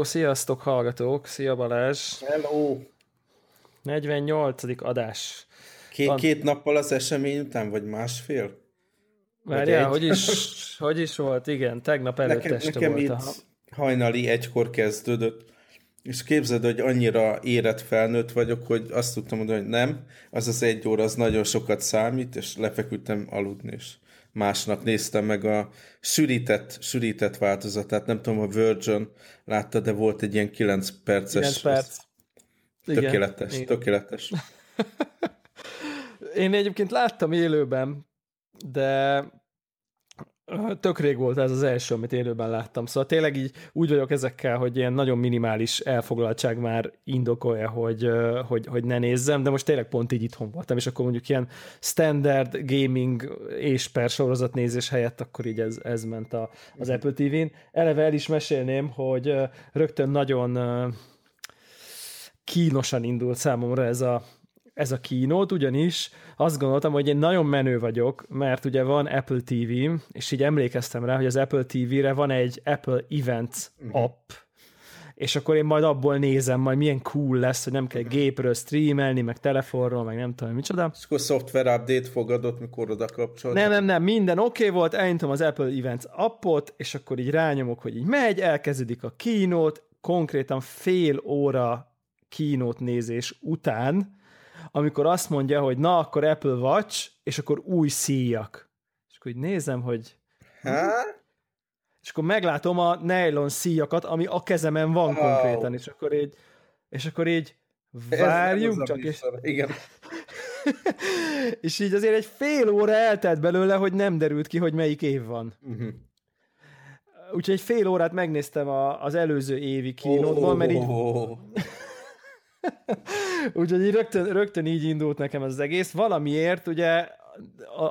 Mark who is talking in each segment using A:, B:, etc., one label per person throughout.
A: Hello, sziasztok hallgatók, szia Balázs.
B: Hello.
A: 48. adás.
B: Két, Van... két nappal az esemény után, vagy másfél?
A: Várjál, hogy is, hogy is volt, igen, tegnap előtt nekem, este
B: nekem
A: volt.
B: Itt a... hajnali egykor kezdődött, és képzeld, hogy annyira érett felnőtt vagyok, hogy azt tudtam mondani, hogy nem, az az egy óra, az nagyon sokat számít, és lefeküdtem aludni, és másnap néztem meg a sűrített, sűrített változatát. Nem tudom, a Virgin látta, de volt egy ilyen 9 perces.
A: 9 perc.
B: Tökéletes, Igen. tökéletes.
A: Én egyébként láttam élőben, de Tök rég volt ez az első, amit élőben láttam. Szóval tényleg így úgy vagyok ezekkel, hogy ilyen nagyon minimális elfoglaltság már indokolja, hogy, hogy, hogy ne nézzem, de most tényleg pont így itthon voltam, és akkor mondjuk ilyen standard gaming és per sorozat nézés helyett akkor így ez, ez ment a, az mhm. Apple TV-n. Eleve el is mesélném, hogy rögtön nagyon kínosan indult számomra ez a, ez a kínót, ugyanis azt gondoltam, hogy én nagyon menő vagyok, mert ugye van Apple TV, és így emlékeztem rá, hogy az Apple TV-re van egy Apple Events uh-huh. app, és akkor én majd abból nézem, majd milyen cool lesz, hogy nem kell gépről streamelni, meg telefonról, meg nem tudom, micsoda.
B: És akkor software update fogadott, mikor oda kapcsolod.
A: Nem, nem, nem, minden oké okay volt, elindítom az Apple Events appot, és akkor így rányomok, hogy így megy, elkezdődik a kínót, konkrétan fél óra kínót nézés után amikor azt mondja, hogy na, akkor Apple Watch, és akkor új szíjak. És akkor így nézem, hogy...
B: Ha?
A: És akkor meglátom a nylon szíjakat, ami a kezemen van wow. konkrétan, és akkor így, és akkor így várjunk csak, és...
B: Igen.
A: és így azért egy fél óra eltelt belőle, hogy nem derült ki, hogy melyik év van. Uh-huh. Úgyhogy egy fél órát megnéztem a, az előző évi kínótban, oh, mert így... Úgyhogy így rögtön, rögtön így indult nekem az egész. Valamiért ugye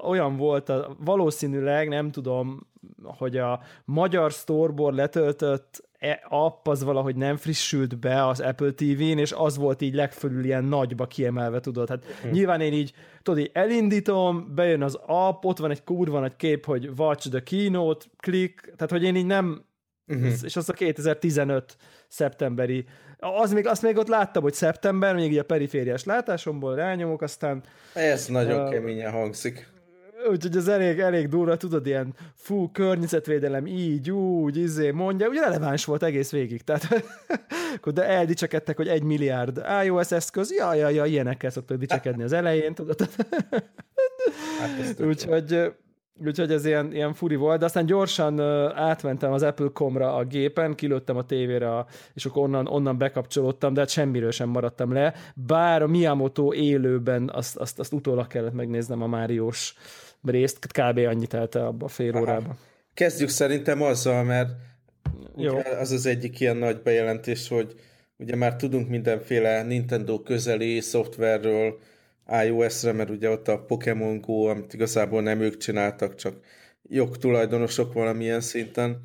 A: olyan volt, a, valószínűleg nem tudom, hogy a magyar storeból letöltött e, app az valahogy nem frissült be az Apple TV-n, és az volt így legfölül ilyen nagyba kiemelve, tudod. Hát uh-huh. nyilván én így, tudod, így elindítom, bejön az app, ott van egy kurva nagy kép, hogy watch the keynote, klik, tehát hogy én így nem, uh-huh. és az a 2015 szeptemberi az még, azt még ott láttam, hogy szeptember, még így a perifériás látásomból rányomok, aztán...
B: Ez nagyon uh, keményen hangzik.
A: Úgyhogy ez elég, elég durva, tudod, ilyen fú, környezetvédelem, így, úgy, izé, mondja, ugye releváns volt egész végig, tehát de eldicsekedtek, hogy egy milliárd iOS eszköz, ja, ja, ja, ilyenekkel szoktak dicsekedni az elején, tudod. hát Úgyhogy Úgyhogy ez ilyen, ilyen furi volt, de aztán gyorsan átmentem az Apple.com-ra a gépen, kilőttem a tévére, és akkor onnan, onnan bekapcsolódtam, de hát semmiről sem maradtam le. Bár a Miyamoto élőben azt, azt, azt utólag kellett megnéznem a Máriós részt, kb. annyit elte abba a fél órába.
B: Kezdjük szerintem azzal, mert Jó. az az egyik ilyen nagy bejelentés, hogy ugye már tudunk mindenféle Nintendo közeli szoftverről, iOS-re, mert ugye ott a Pokémon Go, amit igazából nem ők csináltak, csak jogtulajdonosok valamilyen szinten.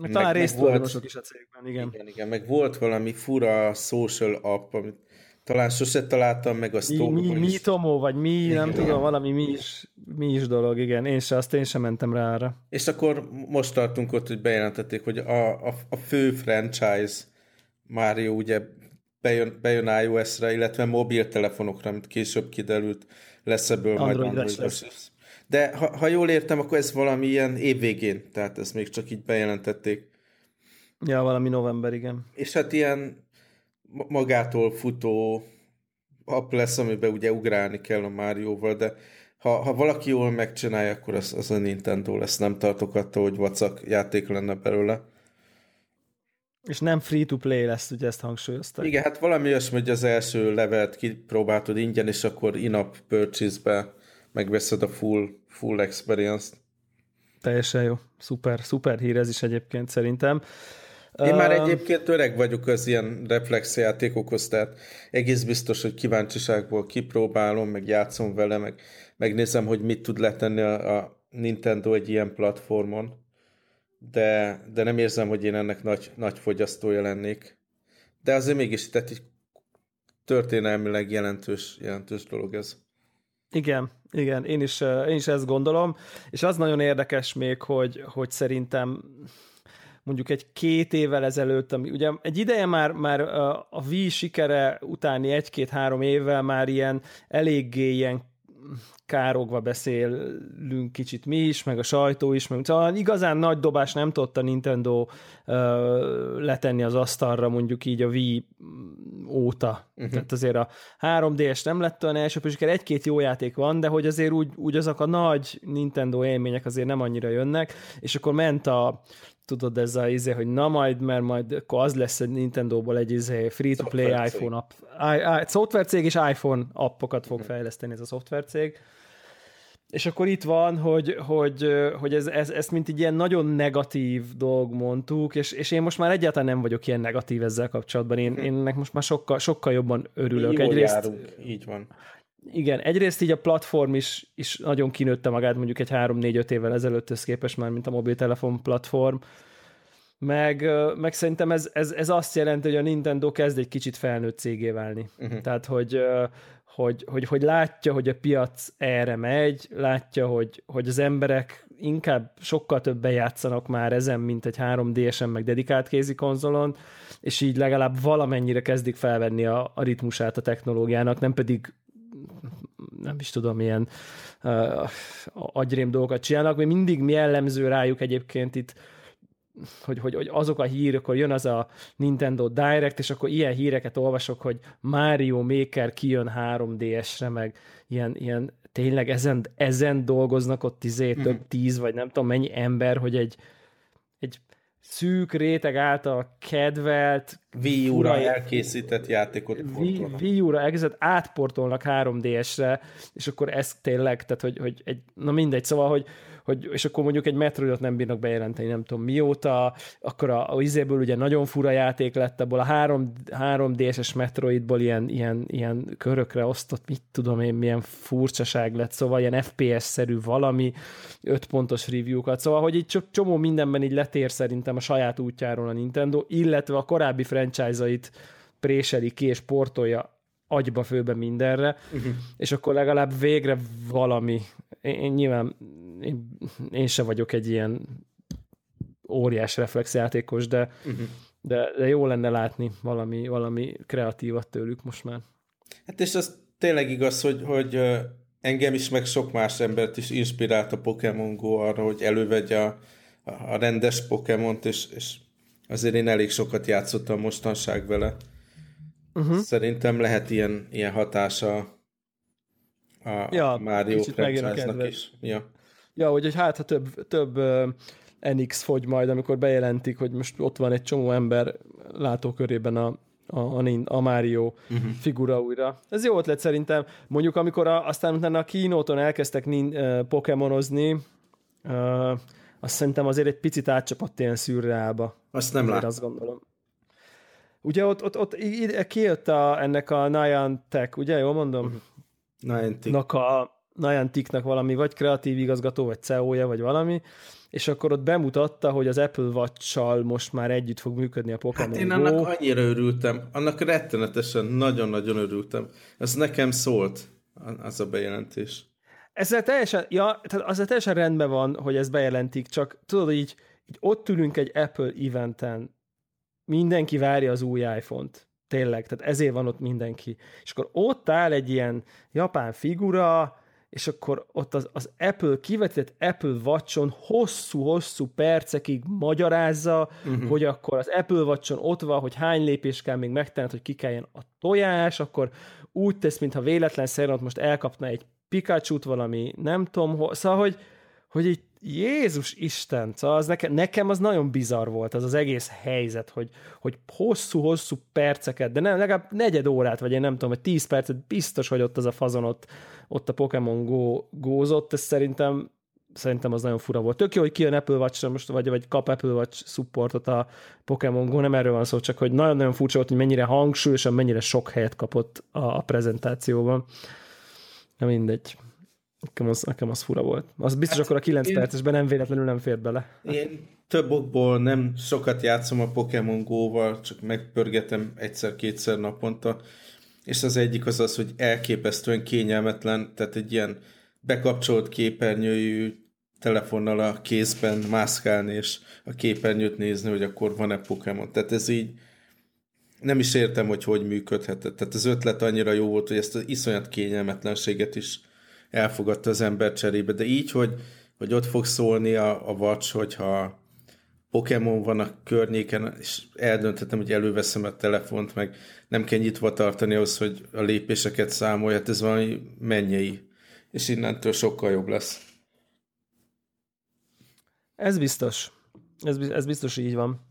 A: Meg talán résztulajdonosok is a cégben, igen.
B: Igen, igen, meg volt valami fura social app, amit talán sose találtam meg a
A: mi, mi, mi Tomo, vagy mi, igen, nem tudom, valami mi is, mi is dolog, igen. Én se, azt én sem mentem rá arra.
B: És akkor most tartunk ott, hogy bejelentették, hogy a, a, a fő franchise Mario ugye bejön, bejön iOS-re, illetve mobiltelefonokra, amit később kiderült, lesz ebből Android majd Android lesz. lesz. De ha, ha jól értem, akkor ez valami ilyen évvégén, tehát ezt még csak így bejelentették.
A: Ja, valami november, igen.
B: És hát ilyen magától futó app lesz, amiben ugye ugrálni kell a Márióval, de ha, ha valaki jól megcsinálja, akkor az, az a Nintendo lesz. Nem tartok attól, hogy vacak játék lenne belőle.
A: És nem free-to-play lesz, ugye ezt hangsúlyozták.
B: Igen, hát valami olyasmi, hogy az első levelet kipróbáltad ingyen, és akkor in-app purchase-be megveszed a full, full experience-t.
A: Teljesen jó. Szuper, szuper hír ez is egyébként szerintem.
B: Én már egyébként öreg vagyok az ilyen reflexjátékokhoz, tehát egész biztos, hogy kíváncsiságból kipróbálom, meg játszom vele, meg megnézem, hogy mit tud letenni a, a Nintendo egy ilyen platformon de, de nem érzem, hogy én ennek nagy, nagy fogyasztója lennék. De azért mégis, tehát egy történelmileg jelentős, jelentős dolog ez.
A: Igen, igen, én is, én is ezt gondolom, és az nagyon érdekes még, hogy, hogy szerintem mondjuk egy két évvel ezelőtt, ami ugye egy ideje már, már a Wii sikere utáni egy-két-három évvel már ilyen eléggé ilyen károgva beszélünk kicsit mi is, meg a sajtó is, meg szóval igazán nagy dobás nem tudta Nintendo uh, letenni az asztalra mondjuk így a Wii óta. Uh-huh. Tehát azért a 3DS nem lett olyan első siker, egy-két jó játék van, de hogy azért úgy, úgy azok a nagy Nintendo élmények azért nem annyira jönnek, és akkor ment a tudod, ez a izé, hogy na majd, mert majd akkor az lesz egy Nintendo-ból egy izé free-to-play iPhone app. I, I, szoftvercég és iPhone appokat fog mhm. fejleszteni ez a szoftvercég. És akkor itt van, hogy, hogy, hogy ez, ez, ezt mint egy ilyen nagyon negatív dolg mondtuk, és, és én most már egyáltalán nem vagyok ilyen negatív ezzel kapcsolatban. Én, én ennek most már sokkal, sokkal jobban örülök.
B: Jól egyrészt, járunk, így van.
A: Igen, egyrészt így a platform is, is nagyon kinőtte magát mondjuk egy 3-4-5 évvel ezelőtthöz képest már, mint a mobiltelefon platform, meg, meg szerintem ez, ez, ez azt jelenti, hogy a Nintendo kezd egy kicsit felnőtt cégé válni. Uh-huh. Tehát, hogy, hogy, hogy, hogy látja, hogy a piac erre megy, látja, hogy, hogy az emberek inkább sokkal többen játszanak már ezen, mint egy 3DS-en, meg dedikált kézi konzolon, és így legalább valamennyire kezdik felvenni a, a ritmusát a technológiának, nem pedig nem is tudom, milyen uh, agyrém dolgokat csinálnak, még mindig jellemző rájuk egyébként itt hogy, hogy, hogy azok a hírek, akkor jön az a Nintendo Direct, és akkor ilyen híreket olvasok, hogy Mario Maker kijön 3DS-re, meg ilyen, ilyen tényleg ezen, ezen dolgoznak ott izé, több tíz, vagy nem tudom mennyi ember, hogy egy szűk réteg által kedvelt
B: Wii U-ra elkészített játékot
A: Wii, Wii U-ra elkészített átportolnak 3DS-re, és akkor ez tényleg, tehát hogy, hogy egy, na mindegy, szóval, hogy, hogy, és akkor mondjuk egy Metroidot nem bírnak bejelenteni, nem tudom mióta, akkor a, a izéből ugye nagyon fura játék lett, abból a 3, 3DS-es Metroidból ilyen, ilyen, ilyen körökre osztott, mit tudom én, milyen furcsaság lett, szóval ilyen FPS-szerű valami, 5 pontos review-kat, szóval, hogy így csomó mindenben így letér szerintem a saját útjáról a Nintendo, illetve a korábbi franchise-ait préseli ki és portolja agyba főbe mindenre, uh-huh. és akkor legalább végre valami. Én, én nyilván én, én se vagyok egy ilyen óriás reflexjátékos, de, uh-huh. de, de jó lenne látni valami, valami kreatívat tőlük most már.
B: Hát és az tényleg igaz, hogy, hogy engem is, meg sok más embert is inspirált a Pokémon Go arra, hogy elővegye a, a rendes Pokémont, és, és azért én elég sokat játszottam mostanság vele. Uh-huh. Szerintem lehet ilyen, ilyen hatása a ja, Mario franchise is. Ja.
A: ja, hogy, hogy hát ha több, több NX fogy majd, amikor bejelentik, hogy most ott van egy csomó ember látókörében a, a, a, a Mario uh-huh. figura újra. Ez jó ötlet szerintem. Mondjuk amikor a, aztán utána a kínóton elkezdtek uh, pokémonozni, uh, azt szerintem azért egy picit átcsapott ilyen szürreálba.
B: Azt nem lát.
A: Azt gondolom. Ugye ott, ott, ott kijött a, ennek a Niantic, ugye, jól mondom? Uh-huh.
B: Niantic.
A: a Nianticnak valami, vagy kreatív igazgató, vagy CEO-ja, vagy valami, és akkor ott bemutatta, hogy az Apple watch most már együtt fog működni a Pokémon Hát
B: én annak annyira örültem, annak rettenetesen, nagyon-nagyon örültem. Ez nekem szólt, az a bejelentés.
A: Ezzel teljesen, ja, tehát az teljesen rendben van, hogy ezt bejelentik, csak tudod, így, így ott ülünk egy Apple eventen, mindenki várja az új iPhone-t. Tényleg, tehát ezért van ott mindenki. És akkor ott áll egy ilyen japán figura, és akkor ott az, az Apple kivetett Apple watch hosszú-hosszú percekig magyarázza, uh-huh. hogy akkor az Apple watch ott van, hogy hány lépés kell még megtenni, hogy kikeljen a tojás, akkor úgy tesz, mintha véletlen szerint most elkapna egy Pikachu-t valami, nem tudom, szóval, hogy, hogy így Jézus Isten, szóval az nekem, nekem az nagyon bizarr volt, az az egész helyzet, hogy, hogy hosszú-hosszú perceket, de nem, legalább negyed órát, vagy én nem tudom, vagy tíz percet biztos, hogy ott az a fazon ott, ott a Pokémon Go gózott, ez szerintem szerintem az nagyon fura volt. Tök jó, hogy kijön Apple watch most, vagy, vagy kap Apple Watch supportot a Pokémon Go, nem erről van szó, csak hogy nagyon-nagyon furcsa volt, hogy mennyire hangsúlyosan, mennyire sok helyet kapott a, a prezentációban. Na mindegy. Nekem az, nekem az fura volt. Az biztos hát, akkor a 9 én, percesben nem véletlenül nem fér bele.
B: Én több okból nem sokat játszom a Pokémon Go-val, csak megpörgetem egyszer-kétszer naponta, és az egyik az az, hogy elképesztően kényelmetlen, tehát egy ilyen bekapcsolt képernyőjű telefonnal a kézben mászkálni, és a képernyőt nézni, hogy akkor van-e Pokémon. Tehát ez így nem is értem, hogy hogy működhetett. Tehát az ötlet annyira jó volt, hogy ezt az iszonyat kényelmetlenséget is elfogadta az ember cserébe, de így, hogy, hogy ott fog szólni a, a vacs, hogyha Pokémon van a környéken, és eldönthetem, hogy előveszem a telefont, meg nem kell nyitva tartani ahhoz, hogy a lépéseket számolja, hát ez valami mennyei, és innentől sokkal jobb lesz.
A: Ez biztos. Ez, ez biztos így van.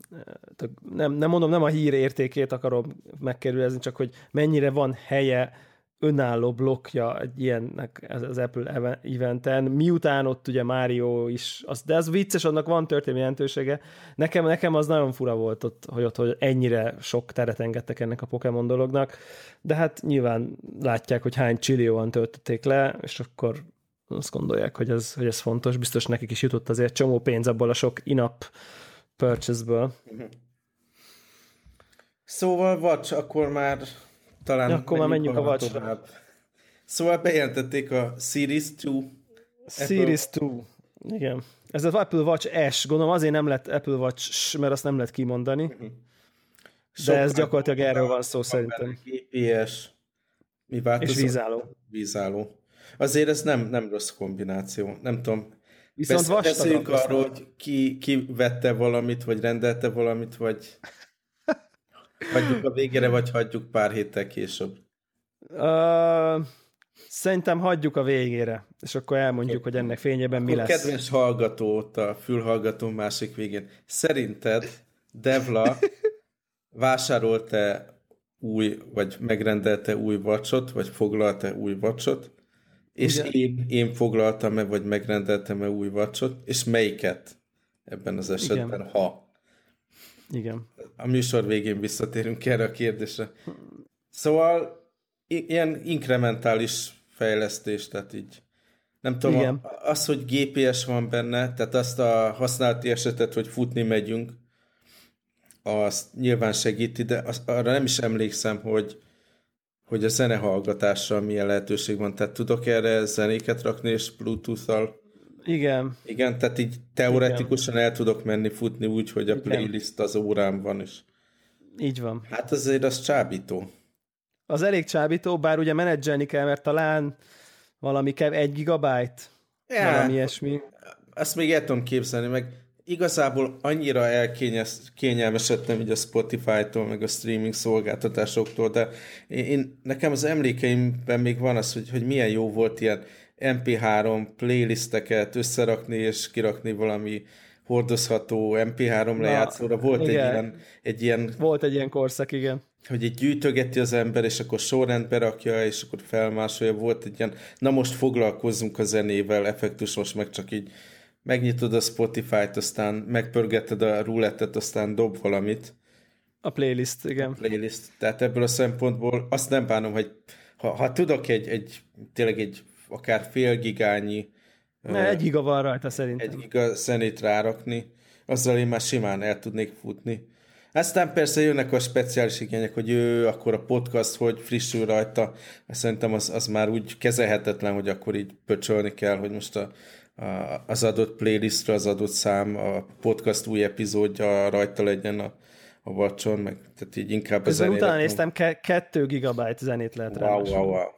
A: Nem, nem mondom, nem a hír értékét akarom megkerülni, csak hogy mennyire van helye önálló blokkja egy ilyennek az Apple eventen, miután ott ugye Mario is, az, de az vicces, annak van történelmi jelentősége. Nekem, nekem az nagyon fura volt ott, hogy ott hogy ennyire sok teret engedtek ennek a Pokémon dolognak, de hát nyilván látják, hogy hány csillióan töltötték le, és akkor azt gondolják, hogy ez, hogy ez fontos. Biztos nekik is jutott azért csomó pénz abból a sok in-app purchase-ből.
B: Szóval, Watch, akkor már talán...
A: Ja, akkor már menjünk a watch
B: Szóval bejelentették a Series 2.
A: Series Apple... 2. Igen. Ez az Apple Watch S, gondolom azért nem lett Apple Watch, mert azt nem lehet kimondani. Uh-huh. De ez gyakorlatilag erről van szó szerintem.
B: GPS. Mi változó?
A: És vízálló.
B: Vízálló. Azért ez nem, nem rossz kombináció. Nem tudom.
A: Viszont
B: Besz, beszéljünk arról, hogy ki, ki vette valamit, vagy rendelte valamit, vagy hagyjuk a végére, vagy hagyjuk pár héttel később.
A: Uh, szerintem hagyjuk a végére, és akkor elmondjuk, hogy ennek fényében mi lesz.
B: Kedves hallgató ott a fülhallgató másik végén. Szerinted Devla vásárolt-e új, vagy megrendelte új vacsot, vagy foglalta új vacsot, és én, én foglaltam-e, vagy megrendeltem-e új vacsot, és melyiket ebben az esetben, Igen. ha.
A: Igen.
B: A műsor végén visszatérünk erre a kérdésre. Szóval ilyen inkrementális fejlesztés, tehát így nem tudom, Igen. az, hogy GPS van benne, tehát azt a használati esetet, hogy futni megyünk, azt nyilván segíti, de az, arra nem is emlékszem, hogy hogy a zenehallgatásra milyen lehetőség van. Tehát tudok erre zenéket rakni, és Bluetooth-al
A: igen.
B: Igen, tehát így teoretikusan Igen. el tudok menni futni úgy, hogy a Igen. playlist az órám van is.
A: Így van.
B: Hát azért az csábító.
A: Az elég csábító, bár ugye menedzselni kell, mert talán valami kell, egy gigabyte, ja, valami ilyesmi.
B: Azt még el tudom képzelni, meg igazából annyira elkényelmesedtem így a Spotify-tól, meg a streaming szolgáltatásoktól, de én, én, nekem az emlékeimben még van az, hogy, hogy milyen jó volt ilyen MP3 playlisteket összerakni és kirakni valami hordozható MP3 lejátszóra. Volt igen. egy ilyen, egy ilyen...
A: Volt egy ilyen korszak, igen.
B: Hogy egy gyűjtögeti az ember, és akkor sorrendbe rakja, és akkor felmásolja. Volt egy ilyen, na most foglalkozzunk a zenével, effektus most meg csak így megnyitod a Spotify-t, aztán megpörgeted a roulettet, aztán dob valamit.
A: A playlist, igen. A
B: playlist. Tehát ebből a szempontból azt nem bánom, hogy ha, ha tudok egy, egy tényleg egy akár fél gigányi
A: ne, egy giga van rajta szerintem.
B: Egy giga zenét rárakni, azzal én már simán el tudnék futni. Aztán persze jönnek a speciális igények, hogy ő, akkor a podcast, hogy frissül rajta. Szerintem az, az már úgy kezelhetetlen, hogy akkor így pöcsölni kell, hogy most a, az adott playlistre, az adott szám, a podcast új epizódja rajta legyen a, a vacson, meg tehát így inkább
A: Közben a zenét. utána néztem, ke- 2 gigabyte zenét lehet
B: wow, rá. Wow, wow.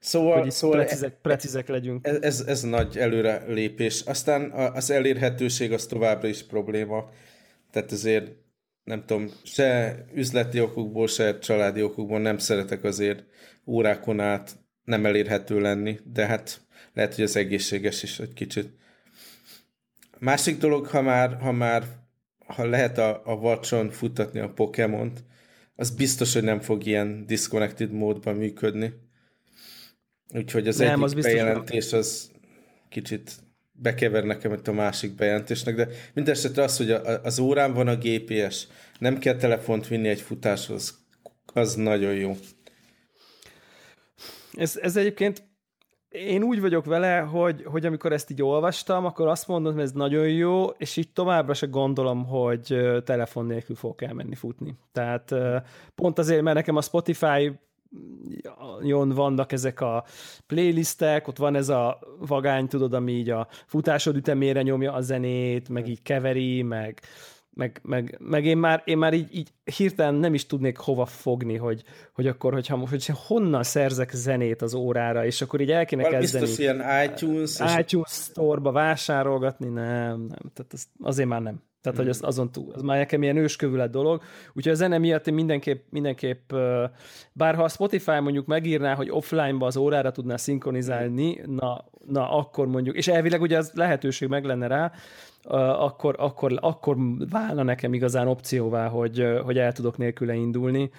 A: Szóval, hogy szóval precízek, precízek legyünk.
B: Ez, ez, ez nagy előre lépés. Aztán az elérhetőség az továbbra is probléma. Tehát azért nem tudom, se üzleti okokból, se családi okokból nem szeretek azért órákon át nem elérhető lenni, de hát lehet, hogy az egészséges is egy kicsit. Másik dolog, ha már, ha már ha lehet a, a vacson futtatni a Pokémont, az biztos, hogy nem fog ilyen disconnected módban működni. Úgyhogy az nem, egyik az bejelentés az kicsit bekever nekem itt a másik bejelentésnek, de mindesetre az, hogy a, az órán van a GPS, nem kell telefont vinni egy futáshoz, az nagyon jó.
A: Ez, ez egyébként én úgy vagyok vele, hogy, hogy amikor ezt így olvastam, akkor azt mondom, hogy ez nagyon jó, és így továbbra se gondolom, hogy telefon nélkül fog elmenni futni. Tehát pont azért, mert nekem a Spotify Spotify-on vannak ezek a playlistek, ott van ez a vagány, tudod, ami így a futásod ütemére nyomja a zenét, meg így keveri, meg meg, meg, meg én már, én már így, így hirtelen nem is tudnék hova fogni, hogy, hogy akkor, hogyha, hogyha honnan szerzek zenét az órára, és akkor így el kéne Val kezdeni.
B: Biztos ilyen iTunes.
A: iTunes store-ba vásárolgatni, nem, nem, tehát az, azért már nem. Tehát, hogy az, azon túl, az már nekem ilyen őskövület dolog. Úgyhogy a zene miatt én mindenképp, mindenképp bár ha a Spotify mondjuk megírná, hogy offline-ba az órára tudná szinkronizálni, na, na akkor mondjuk, és elvileg ugye az lehetőség meg lenne rá, akkor, akkor, akkor válna nekem igazán opcióvá, hogy, hogy el tudok nélküle indulni.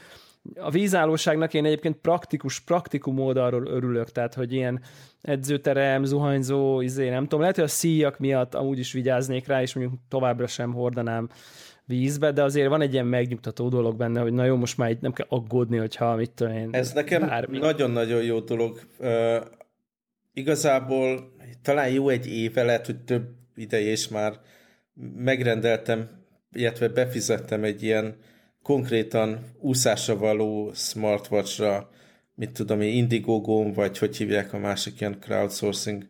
A: A vízállóságnak én egyébként praktikus, praktikum oldalról örülök, tehát hogy ilyen edzőterem, zuhanyzó, izé, nem tudom, lehet, hogy a szíjak miatt amúgy is vigyáznék rá, és mondjuk továbbra sem hordanám vízbe, de azért van egy ilyen megnyugtató dolog benne, hogy na jó, most már itt nem kell aggódni, hogyha mit tudom én.
B: Ez nekem bármi. nagyon-nagyon jó dolog. Uh, igazából talán jó egy éve, lehet, hogy több ideje is már megrendeltem, illetve befizettem egy ilyen konkrétan úszásra való smartwatchra, mit tudom én, Indiegogo, vagy hogy hívják a másik ilyen crowdsourcing,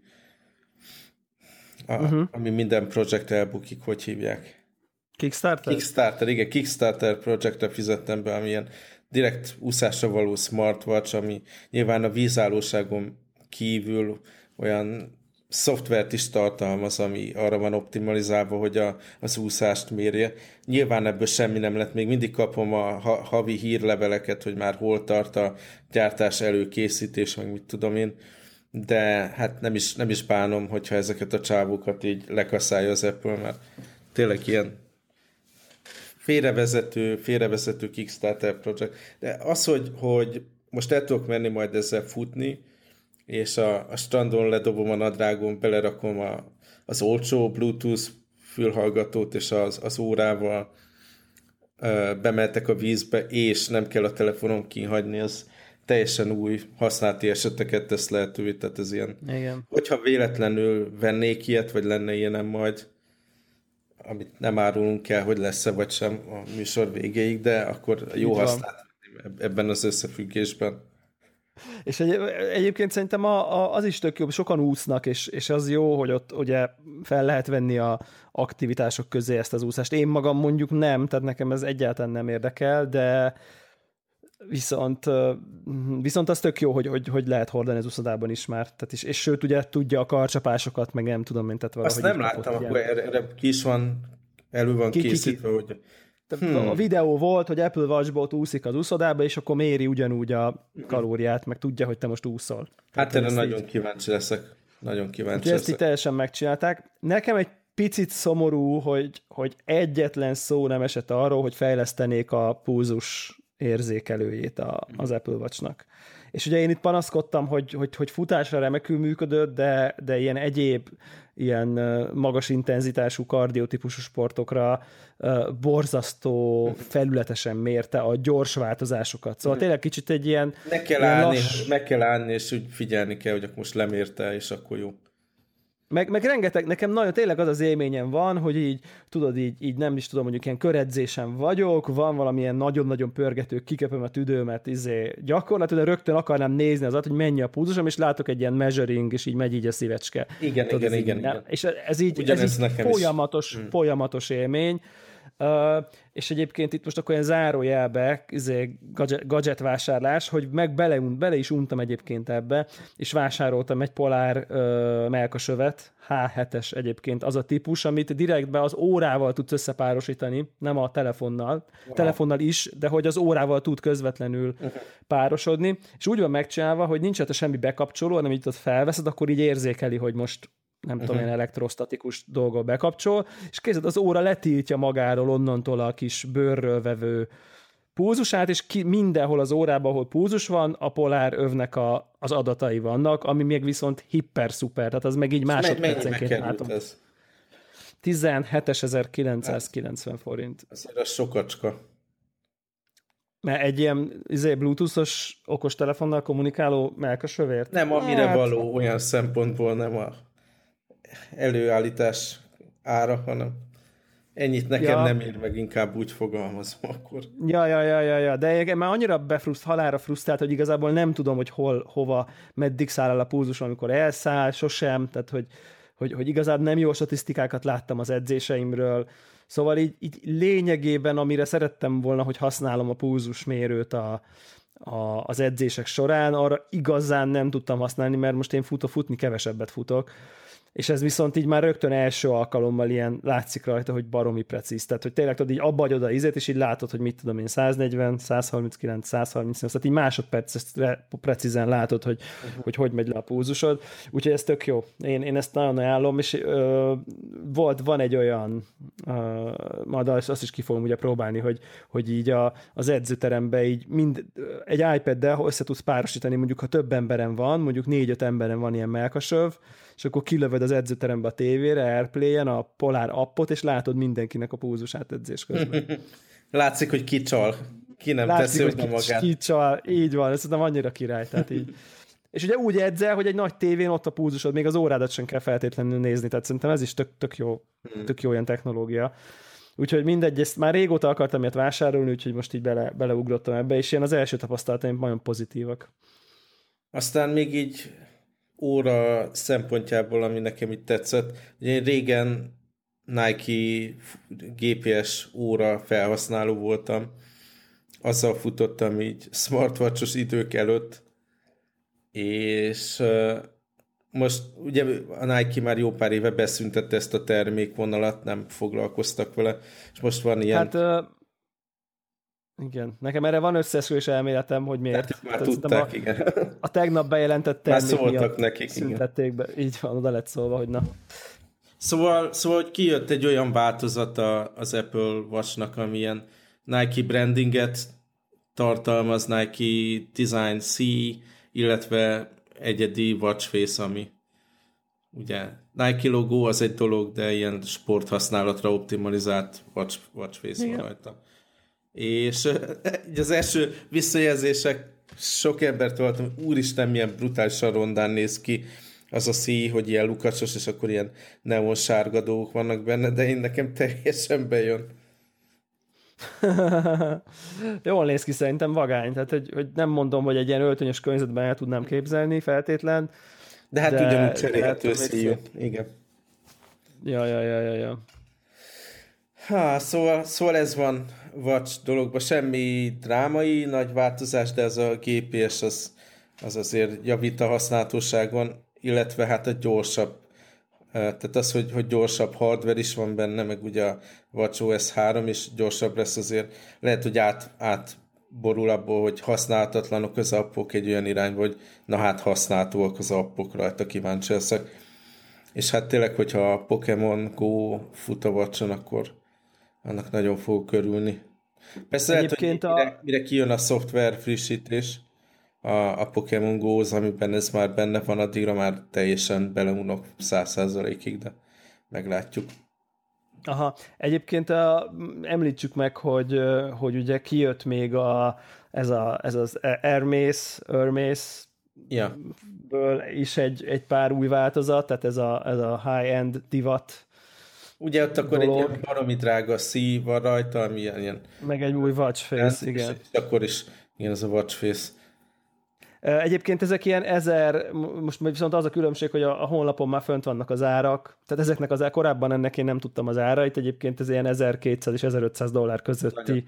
B: a, uh-huh. ami minden projekt elbukik, hogy hívják?
A: Kickstarter?
B: Kickstarter, igen, Kickstarter projektre fizettem be, ami ilyen direkt úszásra való smartwatch, ami nyilván a vízállóságon kívül olyan szoftvert is tartalmaz, ami arra van optimalizálva, hogy a, az úszást mérje. Nyilván ebből semmi nem lett, még mindig kapom a havi hírleveleket, hogy már hol tart a gyártás előkészítés, meg mit tudom én, de hát nem is, nem is bánom, hogyha ezeket a csávókat így lekaszálja az Apple, mert tényleg ilyen félrevezető, félrevezető Kickstarter projekt. De az, hogy, hogy most el tudok menni majd ezzel futni, és a, a strandon ledobom a nadrágom, belerakom a, az olcsó Bluetooth fülhallgatót, és az, az órával ö, bemeltek a vízbe, és nem kell a telefonon kihagyni, az teljesen új használati eseteket tesz lehetővé, tehát ez ilyen.
A: Igen.
B: Hogyha véletlenül vennék ilyet, vagy lenne ilyenem majd, amit nem árulunk el, hogy lesz-e vagy sem a műsor végéig, de akkor jó használni ebben az összefüggésben.
A: És egy, egyébként szerintem a, a, az is tök jó, sokan úsznak, és, és az jó, hogy ott ugye fel lehet venni a aktivitások közé ezt az úszást. Én magam mondjuk nem, tehát nekem ez egyáltalán nem érdekel, de viszont, viszont az tök jó, hogy, hogy, hogy lehet hordani az úszodában is már, tehát is, és sőt ugye tudja a karcsapásokat, meg nem tudom, mint tehát
B: valahogy. Azt nem láttam, akkor erre, erre ki is van, elő van ki, készítve, ki, ki. hogy
A: Hmm. A videó volt, hogy Apple Watchbot úszik az úszodába, és akkor méri ugyanúgy a kalóriát, meg tudja, hogy te most úszol.
B: Hát erre nagyon így... kíváncsi leszek. Nagyon kíváncsi Úgyhogy
A: leszek. ezt így teljesen megcsinálták. Nekem egy picit szomorú, hogy, hogy egyetlen szó nem esett arról, hogy fejlesztenék a pulzus érzékelőjét a, az Apple Watch-nak. És ugye én itt panaszkodtam, hogy, hogy, hogy futásra remekül működött, de, de ilyen egyéb ilyen magas intenzitású kardiotípusú sportokra borzasztó felületesen mérte a gyors változásokat. Szóval mhm. tényleg kicsit egy ilyen...
B: Meg kell, ilyen állni, lass... meg kell állni, és úgy figyelni kell, hogy akkor most lemérte, és akkor jó.
A: Meg, meg rengeteg, nekem nagyon tényleg az az élményem van, hogy így, tudod, így, így nem is tudom, mondjuk ilyen köredzésen vagyok, van valamilyen nagyon-nagyon pörgető, kiköpöm a tüdőmet, izé, gyakorlatilag rögtön akarnám nézni az hogy mennyi a pulzusom, és látok egy ilyen measuring, és így megy így a szívecske.
B: Igen, tudod, igen, igen, igen.
A: És ez így, ez így folyamatos, is. Hmm. folyamatos élmény. Uh, és egyébként itt most akkor ilyen zárójelbe, izé, gadget, gadget vásárlás, hogy meg bele, bele is untam egyébként ebbe, és vásároltam egy Polár uh, melkasövet, H7-es egyébként az a típus, amit direktbe az órával tudsz összepárosítani, nem a telefonnal, wow. telefonnal is, de hogy az órával tud közvetlenül uh-huh. párosodni, és úgy van megcsinálva, hogy nincs hát semmi bekapcsoló, hanem így ott felveszed, akkor így érzékeli, hogy most nem uh-huh. tudom, ilyen elektrostatikus dolgot bekapcsol, és kézed az óra letiltja magáról onnantól a kis bőrről vevő púzusát, és ki, mindenhol az órában, ahol púzus van, a polár övnek a, az adatai vannak, ami még viszont hiper-szuper, tehát az meg így másodpercenként látom. Ez? 17.990 forint.
B: Ez a sokacska.
A: Mert egy ilyen izé, bluetoothos okostelefonnal kommunikáló melkasövért?
B: Nem, amire hát... való olyan szempontból nem a előállítás ára, hanem ennyit nekem ja. nem ér meg, inkább úgy fogalmazom akkor.
A: Ja, ja, ja, ja, ja. de én már annyira befruszt, halára frusztrált, hogy igazából nem tudom, hogy hol, hova, meddig száll el a púzus, amikor elszáll, sosem, tehát hogy, hogy, hogy igazából nem jó statisztikákat láttam az edzéseimről, Szóval így, így lényegében, amire szerettem volna, hogy használom a pulzusmérőt a, a, az edzések során, arra igazán nem tudtam használni, mert most én futó futni kevesebbet futok, és ez viszont így már rögtön első alkalommal ilyen látszik rajta, hogy baromi precíz. Tehát, hogy tényleg tudod, így abba adod a izét, és így látod, hogy mit tudom én, 140, 139, 138, tehát így másodpercre precízen látod, hogy, uh-huh. hogy hogy megy le a púzusod. Úgyhogy ez tök jó. Én, én ezt nagyon ajánlom, és ö, volt, van egy olyan, ö, majd azt is ki fogom ugye próbálni, hogy, hogy így a, az edzőterembe így mind, egy iPad-del össze tudsz párosítani, mondjuk ha több emberen van, mondjuk négy-öt emberen van ilyen melkasöv, és akkor kilövöd az edzőterembe a tévére, Airplay-en a Polar appot, és látod mindenkinek a púzusát edzés közben.
B: Látszik, hogy kicsal. Ki nem Látszik, teszi hogy magát.
A: Kicsal, így van, ez nem annyira király, tehát így. És ugye úgy edzel, hogy egy nagy tévén ott a púzusod, még az órádat sem kell feltétlenül nézni, tehát szerintem ez is tök, tök jó, hmm. tök jó ilyen technológia. Úgyhogy mindegy, ezt már régóta akartam ilyet vásárolni, úgyhogy most így bele, beleugrottam ebbe, és ilyen az első tapasztalataim nagyon pozitívak.
B: Aztán még így óra szempontjából, ami nekem itt tetszett. Ugye én régen Nike GPS óra felhasználó voltam, azzal futottam így smartwatchos idők előtt, és most ugye a Nike már jó pár éve beszüntette ezt a termékvonalat, nem foglalkoztak vele, és most van ilyen...
A: Hát igen, nekem erre van összeesküvés elméletem, hogy miért.
B: Hát, már tudták, a, igen.
A: A tegnap bejelentett termék
B: már szóltak nekik,
A: szüntették be. Így van, oda lett szólva, hogy na.
B: Szóval, szóval hogy kijött egy olyan változata az Apple Watch-nak, amilyen Nike brandinget tartalmaz, Nike Design C, illetve egyedi watch face, ami ugye Nike logó az egy dolog, de ilyen sporthasználatra optimalizált watch, watch face van rajta. És az első visszajelzések sok embert voltam, úristen, milyen brutálisan rondán néz ki az a szí, hogy ilyen lukacsos, és akkor ilyen neon sárga dolgok vannak benne, de én nekem teljesen bejön.
A: Jól néz ki szerintem vagány, tehát hogy, hogy nem mondom, hogy egy ilyen öltönyös környezetben el tudnám képzelni feltétlen.
B: De hát de, ugyanúgy cserélhető szíjú, igen.
A: Ja, ja, ja, ja, ja.
B: Ha, szóval, szóval ez van Watch dologban, semmi drámai nagy változás, de ez a GPS az, az azért javít a használhatóságon, illetve hát a gyorsabb tehát az, hogy, hogy gyorsabb hardware is van benne, meg ugye a WatchOS 3 is gyorsabb lesz azért, lehet, hogy át, átborul abból, hogy használhatatlanok az appok egy olyan irány, hogy na hát használhatóak az appok rajta, kíváncsi leszek. És hát tényleg, hogyha a Pokémon Go fut a watch akkor annak nagyon fog körülni. Persze Egyébként lehet, hogy mire, a... mire kijön a szoftver frissítés, a, a Pokémon go amiben ez már benne van, addigra már teljesen beleunok száz százalékig, de meglátjuk.
A: Aha, egyébként a, említsük meg, hogy, hogy ugye kijött még a, ez, a, ez az Hermes, Hermes
B: ja.
A: ből is egy, egy pár új változat, tehát ez a, ez a high-end divat
B: Ugye ott akkor dolog. egy ilyen baromi drága szív van rajta, ami ilyen...
A: Meg egy új watch face, igen.
B: És akkor is, igen, ez a watch face.
A: Egyébként ezek ilyen ezer, most viszont az a különbség, hogy a, a honlapon már fönt vannak az árak, tehát ezeknek az korábban ennek én nem tudtam az árait, egyébként ez ilyen 1200 és 1500 dollár közötti.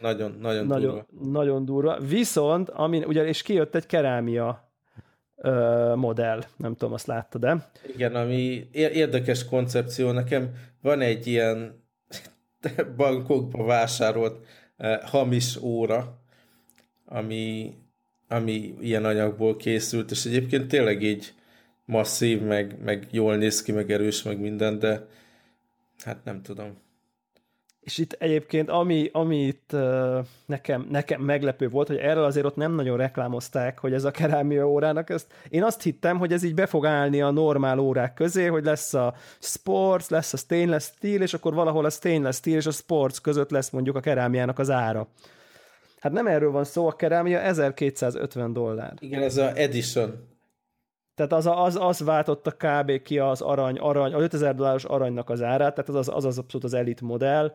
B: Nagyon, nagyon, nagyon,
A: nagyon durva. Nagyon durva. Viszont, ami, ugye, és kijött egy kerámia modell, nem tudom, azt láttad de.
B: Igen, ami érdekes koncepció. Nekem van egy ilyen bankokba vásárolt uh, hamis óra, ami, ami ilyen anyagból készült, és egyébként tényleg így masszív, meg, meg jól néz ki, meg erős, meg minden, de hát nem tudom.
A: És itt egyébként, ami, ami itt uh, nekem, nekem meglepő volt, hogy erről azért ott nem nagyon reklámozták, hogy ez a kerámia órának, ezt, én azt hittem, hogy ez így be fog állni a normál órák közé, hogy lesz a sports, lesz a stainless steel, és akkor valahol a stainless steel és a sports között lesz mondjuk a kerámiának az ára. Hát nem erről van szó, a kerámia 1250 dollár.
B: Igen, ez a edition.
A: Tehát az, az, az váltotta kb. ki az arany, arany, az 5000 dolláros aranynak az árát, tehát az az, az, az abszolút az elit modell.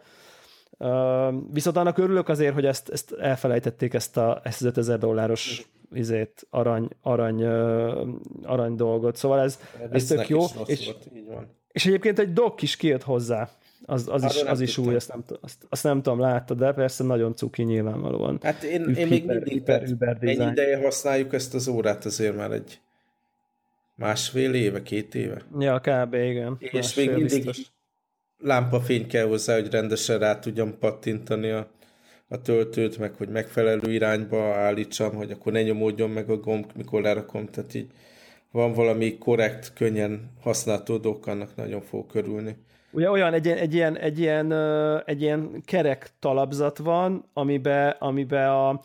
A: Uh, viszont annak örülök azért, hogy ezt, ezt elfelejtették, ezt, a, ezt az 5000 dolláros izét, arany, arany, uh, arany dolgot. Szóval ez, ez tök jó. És, volt, így van. és egyébként egy dock is kijött hozzá. Az, az, is, az is új, azt nem, azt, azt nem tudom, láttad, de persze nagyon cuki nyilvánvalóan.
B: Hát én, én még mindig hiper, hiper ennyi ideje használjuk ezt az órát, azért már egy másfél éve, két éve.
A: Ja, kb. igen.
B: És másfél még mindig biztos. lámpafény kell hozzá, hogy rendesen rá tudjam pattintani a, a töltőt, meg hogy megfelelő irányba állítsam, hogy akkor ne nyomódjon meg a gomb, mikor lerakom, tehát így van valami korrekt, könnyen használható dolgok, annak nagyon fog körülni.
A: Ugye olyan egy, egy, ilyen, egy, ilyen, egy ilyen kerek talapzat van, amiben, amiben a,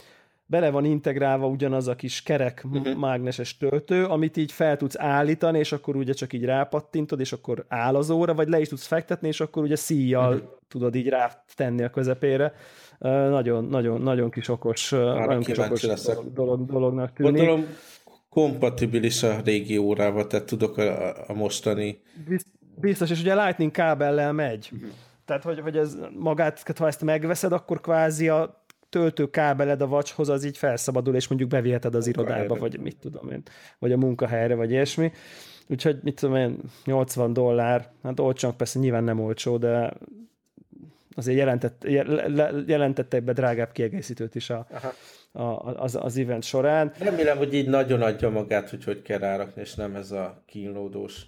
A: bele van integrálva ugyanaz a kis kerek uh-huh. mágneses töltő, amit így fel tudsz állítani, és akkor ugye csak így rápattintod, és akkor áll az óra, vagy le is tudsz fektetni, és akkor ugye szíjjal uh-huh. tudod így rátenni a közepére. Uh, nagyon, nagyon, nagyon kis okos, Arra nagyon kis okos dolog, dolognak tűnik. Gondolom,
B: kompatibilis a régi órával, tehát tudok a, a mostani...
A: Biztos, és ugye Lightning kábellel megy. Uh-huh. Tehát, hogy, hogy ez magát, ha ezt megveszed, akkor kvázi a töltő kábeled a vacshoz, az így felszabadul, és mondjuk beviheted az irodába, vagy mit tudom én, vagy a munkahelyre, vagy ilyesmi. Úgyhogy mit tudom én, 80 dollár, hát olcsónak persze nyilván nem olcsó, de azért jelentett, jelentette be drágább kiegészítőt is a, a, az, az event során.
B: Remélem, hogy így nagyon adja magát, hogy hogy kell rárakni, és nem ez a kínlódós.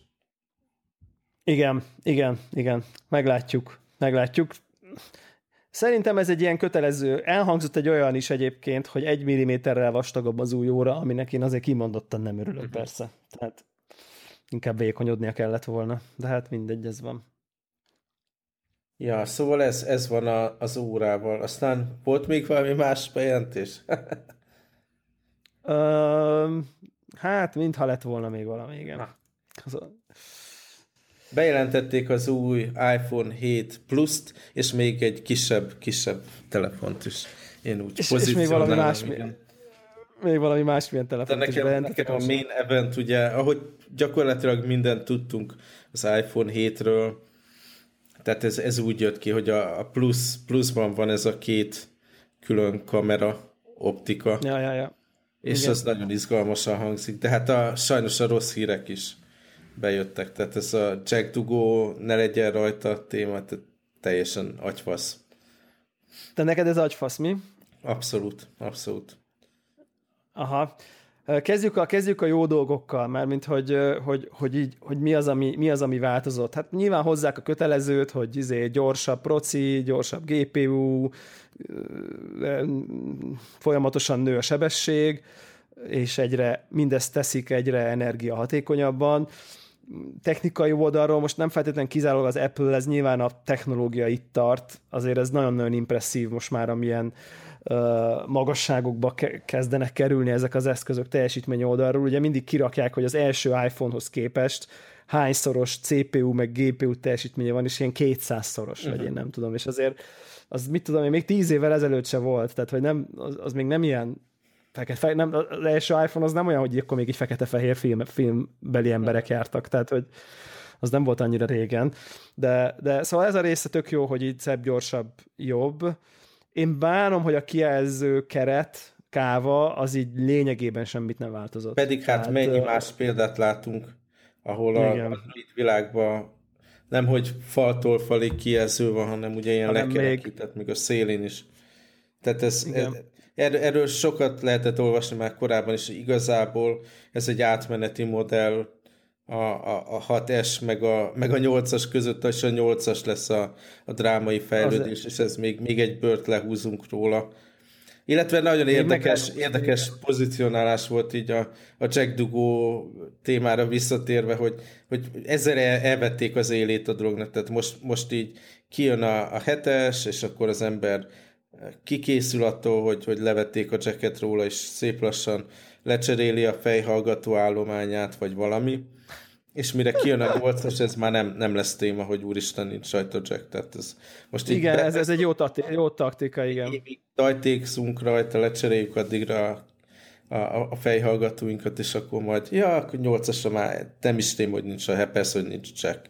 A: Igen, igen, igen. Meglátjuk, meglátjuk. Szerintem ez egy ilyen kötelező, elhangzott egy olyan is egyébként, hogy egy milliméterrel vastagabb az új óra, aminek én azért kimondottan nem örülök uh-huh. persze. Tehát inkább vékonyodnia kellett volna, de hát mindegy, ez van.
B: Ja, szóval ez, ez van a, az órával. Aztán volt még valami más bejelentés?
A: uh, hát, mintha lett volna még valami, igen. Az,
B: Bejelentették az új iPhone 7 Plus-t, és még egy kisebb, kisebb telefont is. Én úgy
A: és, és még valami más, még valami másmilyen telefont
B: nekem, is bejelentettek. Nekem a main event, ugye, ahogy gyakorlatilag mindent tudtunk az iPhone 7-ről, tehát ez, ez úgy jött ki, hogy a, a Plus, Plusban van ez a két külön kamera optika.
A: Ja, ja, ja.
B: És Igen. az nagyon izgalmasan hangzik, de hát a, sajnos a rossz hírek is bejöttek, tehát ez a Jack Dugó ne legyen rajta téma, tehát teljesen agyfasz.
A: De neked ez agyfasz, mi?
B: Abszolút, abszolút.
A: Aha. Kezdjük a, kezdjük a jó dolgokkal, mert mint hogy, hogy, hogy, így, hogy mi, az, ami, mi az, ami változott. Hát nyilván hozzák a kötelezőt, hogy izé gyorsabb proci, gyorsabb GPU, folyamatosan nő a sebesség, és egyre mindezt teszik egyre energiahatékonyabban technikai oldalról most nem feltétlenül kizárólag az Apple, ez nyilván a technológia itt tart, azért ez nagyon-nagyon impresszív most már, amilyen magasságokba ke- kezdenek kerülni ezek az eszközök teljesítmény oldalról. Ugye mindig kirakják, hogy az első iPhone-hoz képest hányszoros CPU meg GPU teljesítménye van, és ilyen 200-szoros, uh-huh. vagy én nem tudom, és azért az mit tudom én, még tíz évvel ezelőtt se volt, tehát hogy nem, az, az még nem ilyen fekete, nem, az első iPhone az nem olyan, hogy akkor még egy fekete-fehér film, filmbeli emberek jártak, tehát hogy az nem volt annyira régen. De, de szóval ez a része tök jó, hogy így szebb, gyorsabb, jobb. Én bánom, hogy a kijelző keret, káva, az így lényegében semmit nem változott.
B: Pedig hát Tehát, mennyi más példát látunk, ahol a, a világban nem, hogy faltól falig kijelző van, hanem ugye ilyen lekerekített, még... még a szélén is. Tehát ez, ez, Erről, erről sokat lehetett olvasni már korábban is, igazából ez egy átmeneti modell a, a, a 6S meg a, meg a 8-as között, és a 8-as lesz a, a drámai fejlődés, Az... és ez még, még egy bört lehúzunk róla. Illetve nagyon érdekes, érdekes pozícionálás volt így a, a Jack Dugó témára visszatérve, hogy, hogy ezzel elvették az élét a drognak, tehát most, most így kijön a, a hetes, és akkor az ember kikészül attól, hogy, hogy levették a jacket róla, és szép lassan lecseréli a fejhallgató állományát, vagy valami, és mire kijön a 8 ez már nem, nem lesz téma, hogy úristen, nincs rajta jack, tehát ez
A: most Igen, be, ez, ez egy jó, taktika, jó taktika, igen.
B: Tajtékszunk rajta, lecseréljük addigra a, a fejhallgatóinkat, és akkor majd, ja, akkor nyolcasra már nem is tém, hogy nincs a hát persze, hogy nincs csak.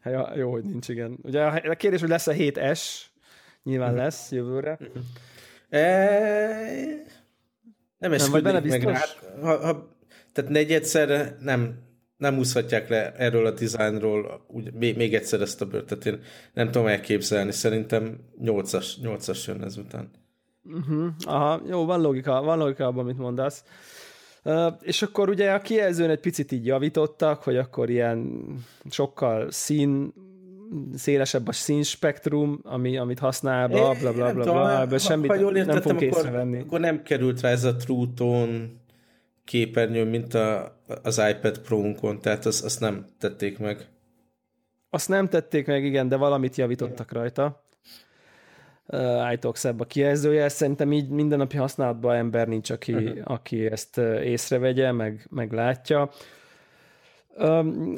A: Hát, ja, jó, hogy nincs, igen. Ugye a kérdés, hogy lesz a 7S, nyilván uh-huh. lesz jövőre. Uh-huh.
B: E... Nem esküdnék meg rá. Ha, ha, tehát negyedszerre nem, nem úszhatják le erről a dizájnról úgy, még, még egyszer ezt a bőrt, tehát én nem tudom elképzelni, szerintem 8-as, 8-as jön ezután.
A: Uh-huh. Aha, jó, van logika, van logika abban, amit mondasz. Uh, és akkor ugye a kijelzőn egy picit így javítottak, hogy akkor ilyen sokkal szín szélesebb a színspektrum, ami, amit használ, bla bla bla bla, bla ebből semmit ha jól értettem, nem fogunk észrevenni.
B: Akkor nem került rá ez a True Tone képernyő, mint a, az iPad Pro-unkon, tehát azt, azt nem tették meg.
A: Azt nem tették meg, igen, de valamit javítottak rajta. Uh, állítok szebb a kijelzője, szerintem így mindennapi használatban ember nincs, aki, uh-huh. aki ezt észrevegye, meg, meg látja. Um,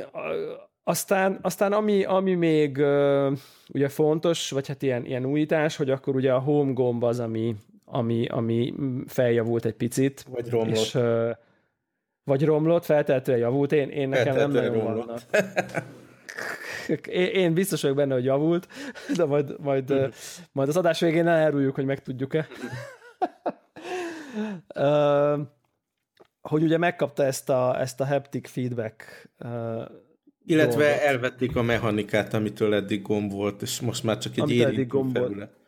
A: aztán, aztán ami, ami még uh, ugye fontos, vagy hát ilyen, ilyen újítás, hogy akkor ugye a home gomb az, ami, ami, ami feljavult egy picit.
B: Vagy romlott. És, uh,
A: vagy romlott, feltehetően javult. Én, én nekem nem nagyon romlott. vannak. Én, én biztos vagyok benne, hogy javult, de majd, majd, uh, majd az adás végén eláruljuk, hogy megtudjuk-e. uh, hogy ugye megkapta ezt a, ezt a haptic feedback uh,
B: illetve dolgot. elvették a mechanikát, amitől eddig gomb volt, és most már csak egy érintő felület.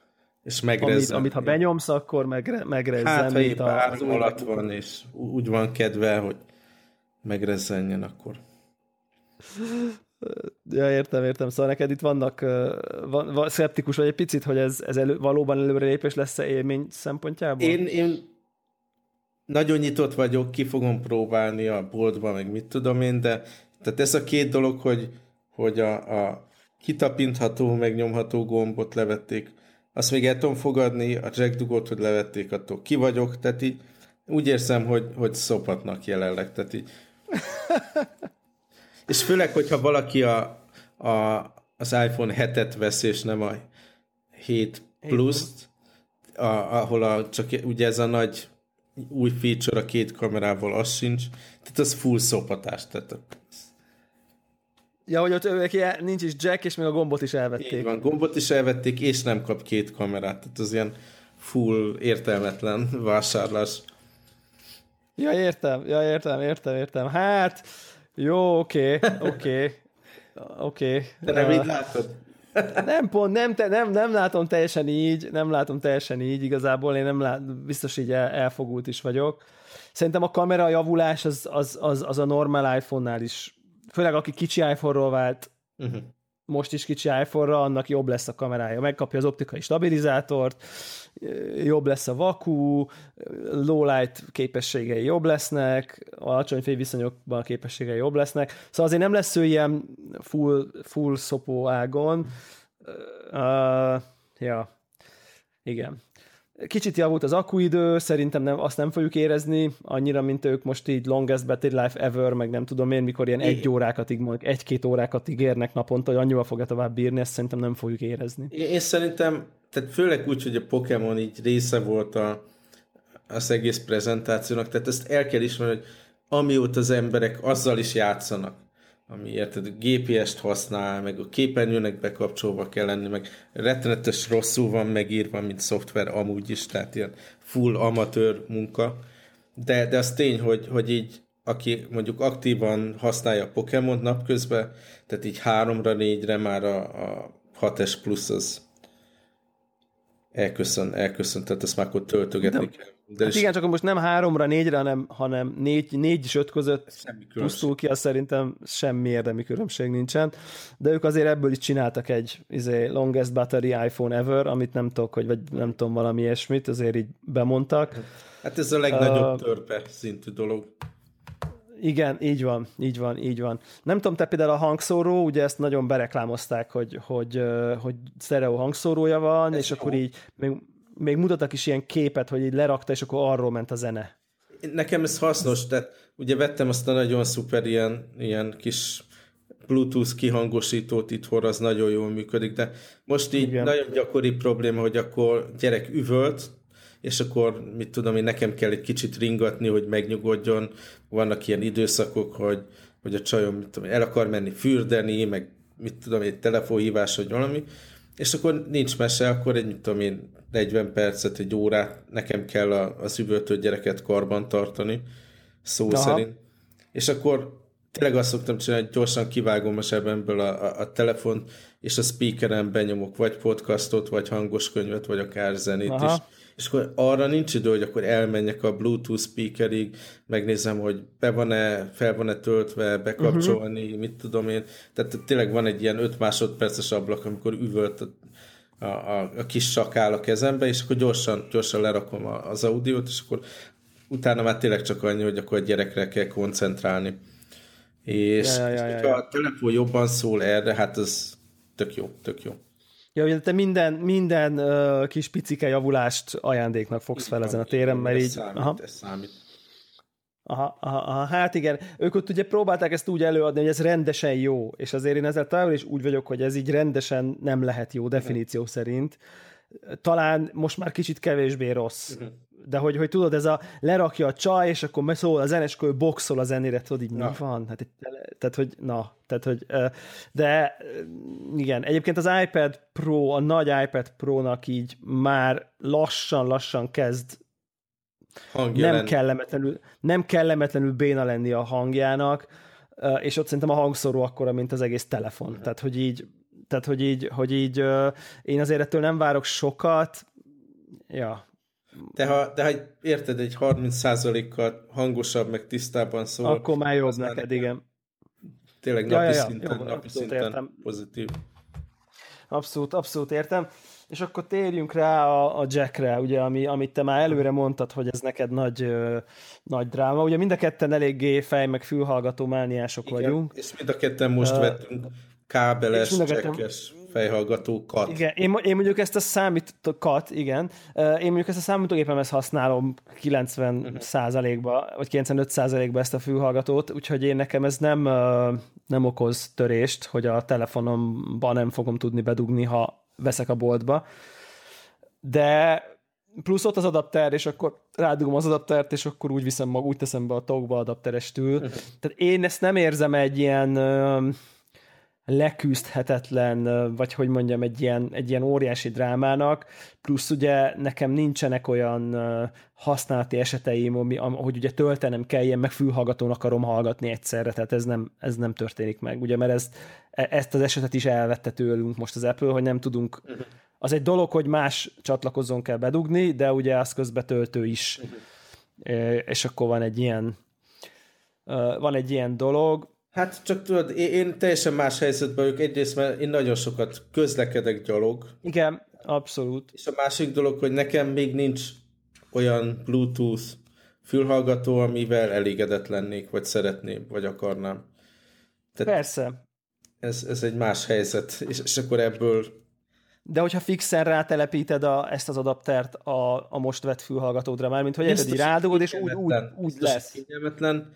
B: És megrezzen.
A: Amit, amit ha benyomsz, akkor megre, megrezzen.
B: Hát, ha épp az alatt van, és úgy van kedve, hogy megrezzenjen akkor.
A: Ja, értem, értem. Szóval neked itt vannak, van, van szeptikus vagy egy picit, hogy ez, ez elő, valóban előrelépés lesz-e élmény szempontjából?
B: Én, én nagyon nyitott vagyok, ki fogom próbálni a boltban, meg mit tudom én, de tehát ez a két dolog, hogy, hogy a, a kitapintható, megnyomható gombot levették, azt még el tudom fogadni, a Jack Dugot, hogy levették, attól. Ki vagyok, tehát így úgy érzem, hogy, hogy szopatnak jelenleg, tehát így. és főleg, hogyha valaki a, a, az iPhone 7-et vesz, és nem a 7 plus a, ahol a, csak ugye ez a nagy új feature a két kamerával, az sincs, tehát az full szopatás, tehát
A: Ja, hogy ott ők, nincs is jack, és még a gombot is elvették. Így
B: van, gombot is elvették, és nem kap két kamerát. Tehát az ilyen full értelmetlen vásárlás.
A: Ja, értem, ja, értem, értem, értem. Hát, jó, oké, oké, oké.
B: De nem így látod?
A: Nem pont, nem, te, nem, nem látom teljesen így, nem látom teljesen így, igazából én nem lát, biztos így el, elfogult is vagyok. Szerintem a kamera javulás az, az, az, az a normál iPhone-nál is főleg aki kicsi iPhone-ról vált, uh-huh. most is kicsi iPhone-ra, annak jobb lesz a kamerája. Megkapja az optikai stabilizátort, jobb lesz a vakú, low light képességei jobb lesznek, alacsony fényviszonyokban a képességei jobb lesznek. Szóval azért nem lesz ő ilyen full, full szopó ágon. Uh, ja, igen. Kicsit javult az akkuidő, szerintem nem, azt nem fogjuk érezni annyira, mint ők most így longest battery life ever, meg nem tudom én, mikor ilyen egy órákat, mondjuk egy-két órákat ígérnek naponta, hogy annyival fogja tovább bírni, ezt szerintem nem fogjuk érezni.
B: Én, én szerintem, tehát főleg úgy, hogy a Pokémon így része volt a, az egész prezentációnak, tehát ezt el kell ismerni, hogy amióta az emberek azzal is játszanak, ami érted, GPS-t használ, meg a képernyőnek bekapcsolva kell lenni, meg rettenetes rosszul van megírva, mint szoftver amúgy is, tehát ilyen full amatőr munka, de, de az tény, hogy, hogy így aki mondjuk aktívan használja a Pokémon napközben, tehát így háromra, négyre már a, a 6S plusz az elköszön, elköszön, tehát ezt már akkor töltögetni kell.
A: De hát igen, csak most nem háromra, négyre, hanem, hanem négy, négy és öt között pusztul ki, az szerintem semmi érdemi különbség nincsen. De ők azért ebből is csináltak egy izé, longest battery iPhone ever, amit nem tudok, hogy vagy nem tudom valami ilyesmit, azért így bemondtak.
B: Hát ez a legnagyobb uh, törpe szintű dolog.
A: Igen, így van, így van, így van. Nem tudom, te például a hangszóró, ugye ezt nagyon bereklámozták, hogy, hogy, hogy sztereó hangszórója van, Ez és jó. akkor így még még mutattak is ilyen képet, hogy így lerakta, és akkor arról ment a zene.
B: Nekem ez hasznos, tehát ugye vettem azt a nagyon szuper ilyen, ilyen kis Bluetooth kihangosítót itthon, az nagyon jól működik, de most így Igen. nagyon gyakori probléma, hogy akkor gyerek üvölt, és akkor mit tudom én, nekem kell egy kicsit ringatni, hogy megnyugodjon. Vannak ilyen időszakok, hogy, hogy a csajom mit tudom, el akar menni fürdeni, meg mit tudom, egy telefonhívás, vagy valami, és akkor nincs mese, akkor egy, mit tudom én, 40 percet, egy órát nekem kell a, az üvöltő gyereket karban tartani, szó Aha. szerint. És akkor tényleg azt szoktam csinálni, hogy gyorsan kivágom a zsebemből a, a, a telefon, és a speakeren benyomok vagy podcastot, vagy hangos könyvet, vagy akár zenét Aha. is. És akkor arra nincs idő, hogy akkor elmenjek a Bluetooth speakerig, megnézem, hogy be van-e, fel van-e töltve, bekapcsolni, uh-huh. mit tudom én. Tehát tényleg van egy ilyen 5 másodperces ablak, amikor üvölt a, a, a, a kis sakál a kezembe, és akkor gyorsan, gyorsan lerakom az audiót, és akkor utána már tényleg csak annyi, hogy akkor a gyerekre kell koncentrálni. És, ja, ja, ja, ja. ha a telefon jobban szól erre, hát az tök jó, tök jó.
A: Ja, hogy te minden, minden uh, kis picike javulást ajándéknak fogsz fel ezen a téren, mert így...
B: Számít, aha. Ez számít.
A: Aha, aha, aha, hát igen, ők ott ugye próbálták ezt úgy előadni, hogy ez rendesen jó, és azért én ezzel talán is úgy vagyok, hogy ez így rendesen nem lehet jó definíció uh-huh. szerint. Talán most már kicsit kevésbé rossz. Uh-huh de hogy, hogy tudod, ez a lerakja a csaj, és akkor szól a zenes, akkor boxol a zenére, tudod, így na. mi van? Hát, tehát, hogy na, tehát, hogy de igen, egyébként az iPad Pro, a nagy iPad Pro-nak így már lassan-lassan kezd Hangja nem lenni. kellemetlenül, nem kellemetlenül béna lenni a hangjának, és ott szerintem a hangszóró akkora, mint az egész telefon. Uh-huh. Tehát, hogy így, tehát, hogy így, hogy így én azért ettől nem várok sokat, ja,
B: de ha, de ha érted, egy 30%-kal hangosabb, meg tisztában szól.
A: Akkor már jobb neked, igen.
B: Tényleg napi ja, ja, szinten, jó, napi szinten értem. pozitív.
A: Abszolút, abszolút értem. És akkor térjünk rá a, a Jackre, ugye, ami, amit te már előre mondtad, hogy ez neked nagy, ö, nagy dráma. Ugye mind a ketten eléggé fej, meg fülhallgató mániások Igen, vagyunk.
B: és mind a ketten most uh, vettünk kábeles, csekkes fejhallgatókat.
A: Igen, én, én mondjuk ezt a számítókat, igen, én mondjuk ezt a számítógépemhez használom 90 uh-huh. százalékba, vagy 95 százalékba ezt a fülhallgatót, úgyhogy én nekem ez nem, nem okoz törést, hogy a telefonomban nem fogom tudni bedugni, ha veszek a boltba. De plusz ott az adapter, és akkor rádugom az adaptert, és akkor úgy viszem mag, úgy teszem be a tokba adapterestül. Uh-huh. Tehát én ezt nem érzem egy ilyen leküzdhetetlen, vagy hogy mondjam, egy ilyen, egy ilyen óriási drámának, plusz ugye nekem nincsenek olyan használati eseteim, ami, hogy ugye töltenem kelljen, meg fülhallgatón akarom hallgatni egyszerre, tehát ez nem, ez nem történik meg, ugye, mert ezt, e, ezt az esetet is elvette tőlünk most az Apple, hogy nem tudunk, uh-huh. az egy dolog, hogy más csatlakozón kell bedugni, de ugye az közben töltő is, uh-huh. és akkor van egy ilyen van egy ilyen dolog,
B: Hát csak tudod, én, teljesen más helyzetben vagyok. Egyrészt, mert én nagyon sokat közlekedek gyalog.
A: Igen, abszolút.
B: És a másik dolog, hogy nekem még nincs olyan Bluetooth fülhallgató, amivel elégedett lennék, vagy szeretném, vagy akarnám.
A: Tehát Persze.
B: Ez, ez egy más helyzet, és, és akkor ebből...
A: De hogyha fixen rátelepíted a, ezt az adaptert a, a most vett fülhallgatódra, már mint hogy érted, rádugod, és úgy, úgy, úgy lesz.
B: Kényelmetlen,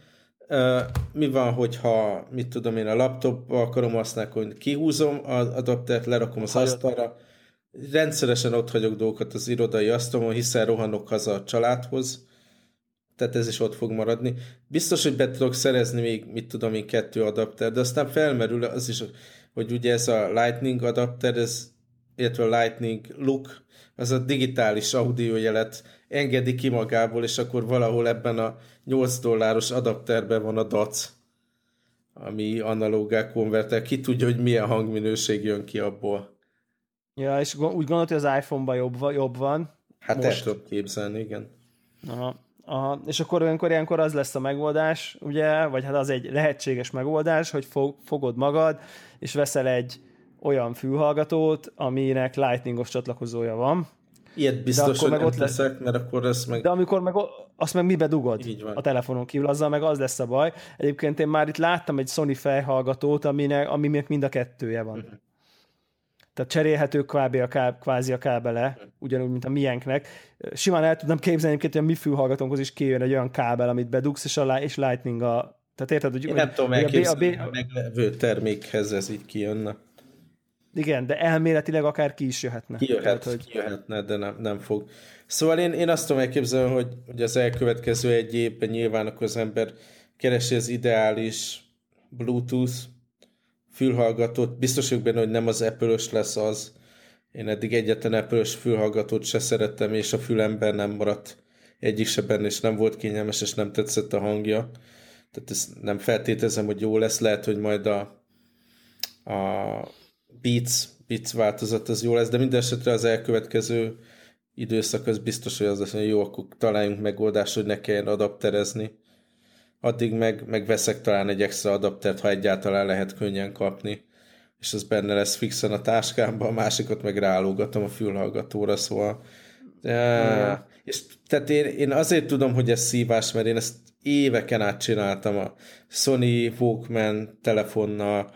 B: mi van, hogyha, mit tudom én, a laptopba akarom használni, hogy kihúzom az adaptert, lerakom az Hajott. asztalra, rendszeresen ott hagyok dolgokat az irodai asztalon, hiszen rohanok haza a családhoz, tehát ez is ott fog maradni. Biztos, hogy be tudok szerezni még, mit tudom én, kettő adapter, de aztán felmerül az is, hogy ugye ez a Lightning adapter, ez, illetve a Lightning look, az a digitális audiojelet engedi ki magából, és akkor valahol ebben a 8 dolláros adapterben van a DAC, ami analógá konverter. Ki tudja, hogy milyen hangminőség jön ki abból.
A: Ja, és úgy gondolod, hogy az iPhone-ban jobb, jobb van?
B: Hát most. el tudom képzelni, igen.
A: Aha. Aha. És akkor olyankor ilyenkor az lesz a megoldás, ugye, vagy hát az egy lehetséges megoldás, hogy fogod magad, és veszel egy olyan fülhallgatót, aminek lightningos csatlakozója van,
B: Ilyet biztos, hogy meg ott leszek, lesz... mert akkor ez meg...
A: De amikor meg azt meg mibe dugod Így van. a telefonon kívül, azzal meg az lesz a baj. Egyébként én már itt láttam egy Sony fejhallgatót, aminek, aminek mind a kettője van. Uh-huh. Tehát cserélhető kb. a káb, kvázi a kábele, ugyanúgy, mint a miénknek. Simán el tudnám képzelni, hogy a mi fülhallgatónkhoz is kijön egy olyan kábel, amit bedugsz, és, a, és Lightning a... Tehát érted, hogy...
B: Én nem tudom elképzelni, a, B, a, B, a meglevő termékhez ez így kijönne.
A: Igen, de elméletileg akár ki is jöhetne.
B: Ki jöhet, Tehát, hogy... ki jöhetne, de nem, nem fog. Szóval én, én azt tudom elképzelni, hogy, hogy az elkövetkező egy évben nyilván akkor az ember keresi az ideális Bluetooth fülhallgatót. Biztos vagyok benne, hogy nem az apple lesz az. Én eddig egyetlen apple fülhallgatót se szerettem, és a fülemben nem maradt egyik se benne, és nem volt kényelmes, és nem tetszett a hangja. Tehát ezt nem feltételezem, hogy jó lesz. Lehet, hogy majd a, a Beats, Beats változat az jó lesz, de minden esetre az elkövetkező időszak az biztos, hogy az lesz, hogy jó, akkor találjunk megoldást, hogy ne kelljen adapterezni. Addig meg, meg veszek talán egy extra adaptert, ha egyáltalán lehet könnyen kapni, és az benne lesz fixen a táskámban, a másikat meg rálógatom a fülhallgatóra, szóval mm. és tehát én, én azért tudom, hogy ez szívás, mert én ezt éveken át csináltam a Sony Walkman telefonnal,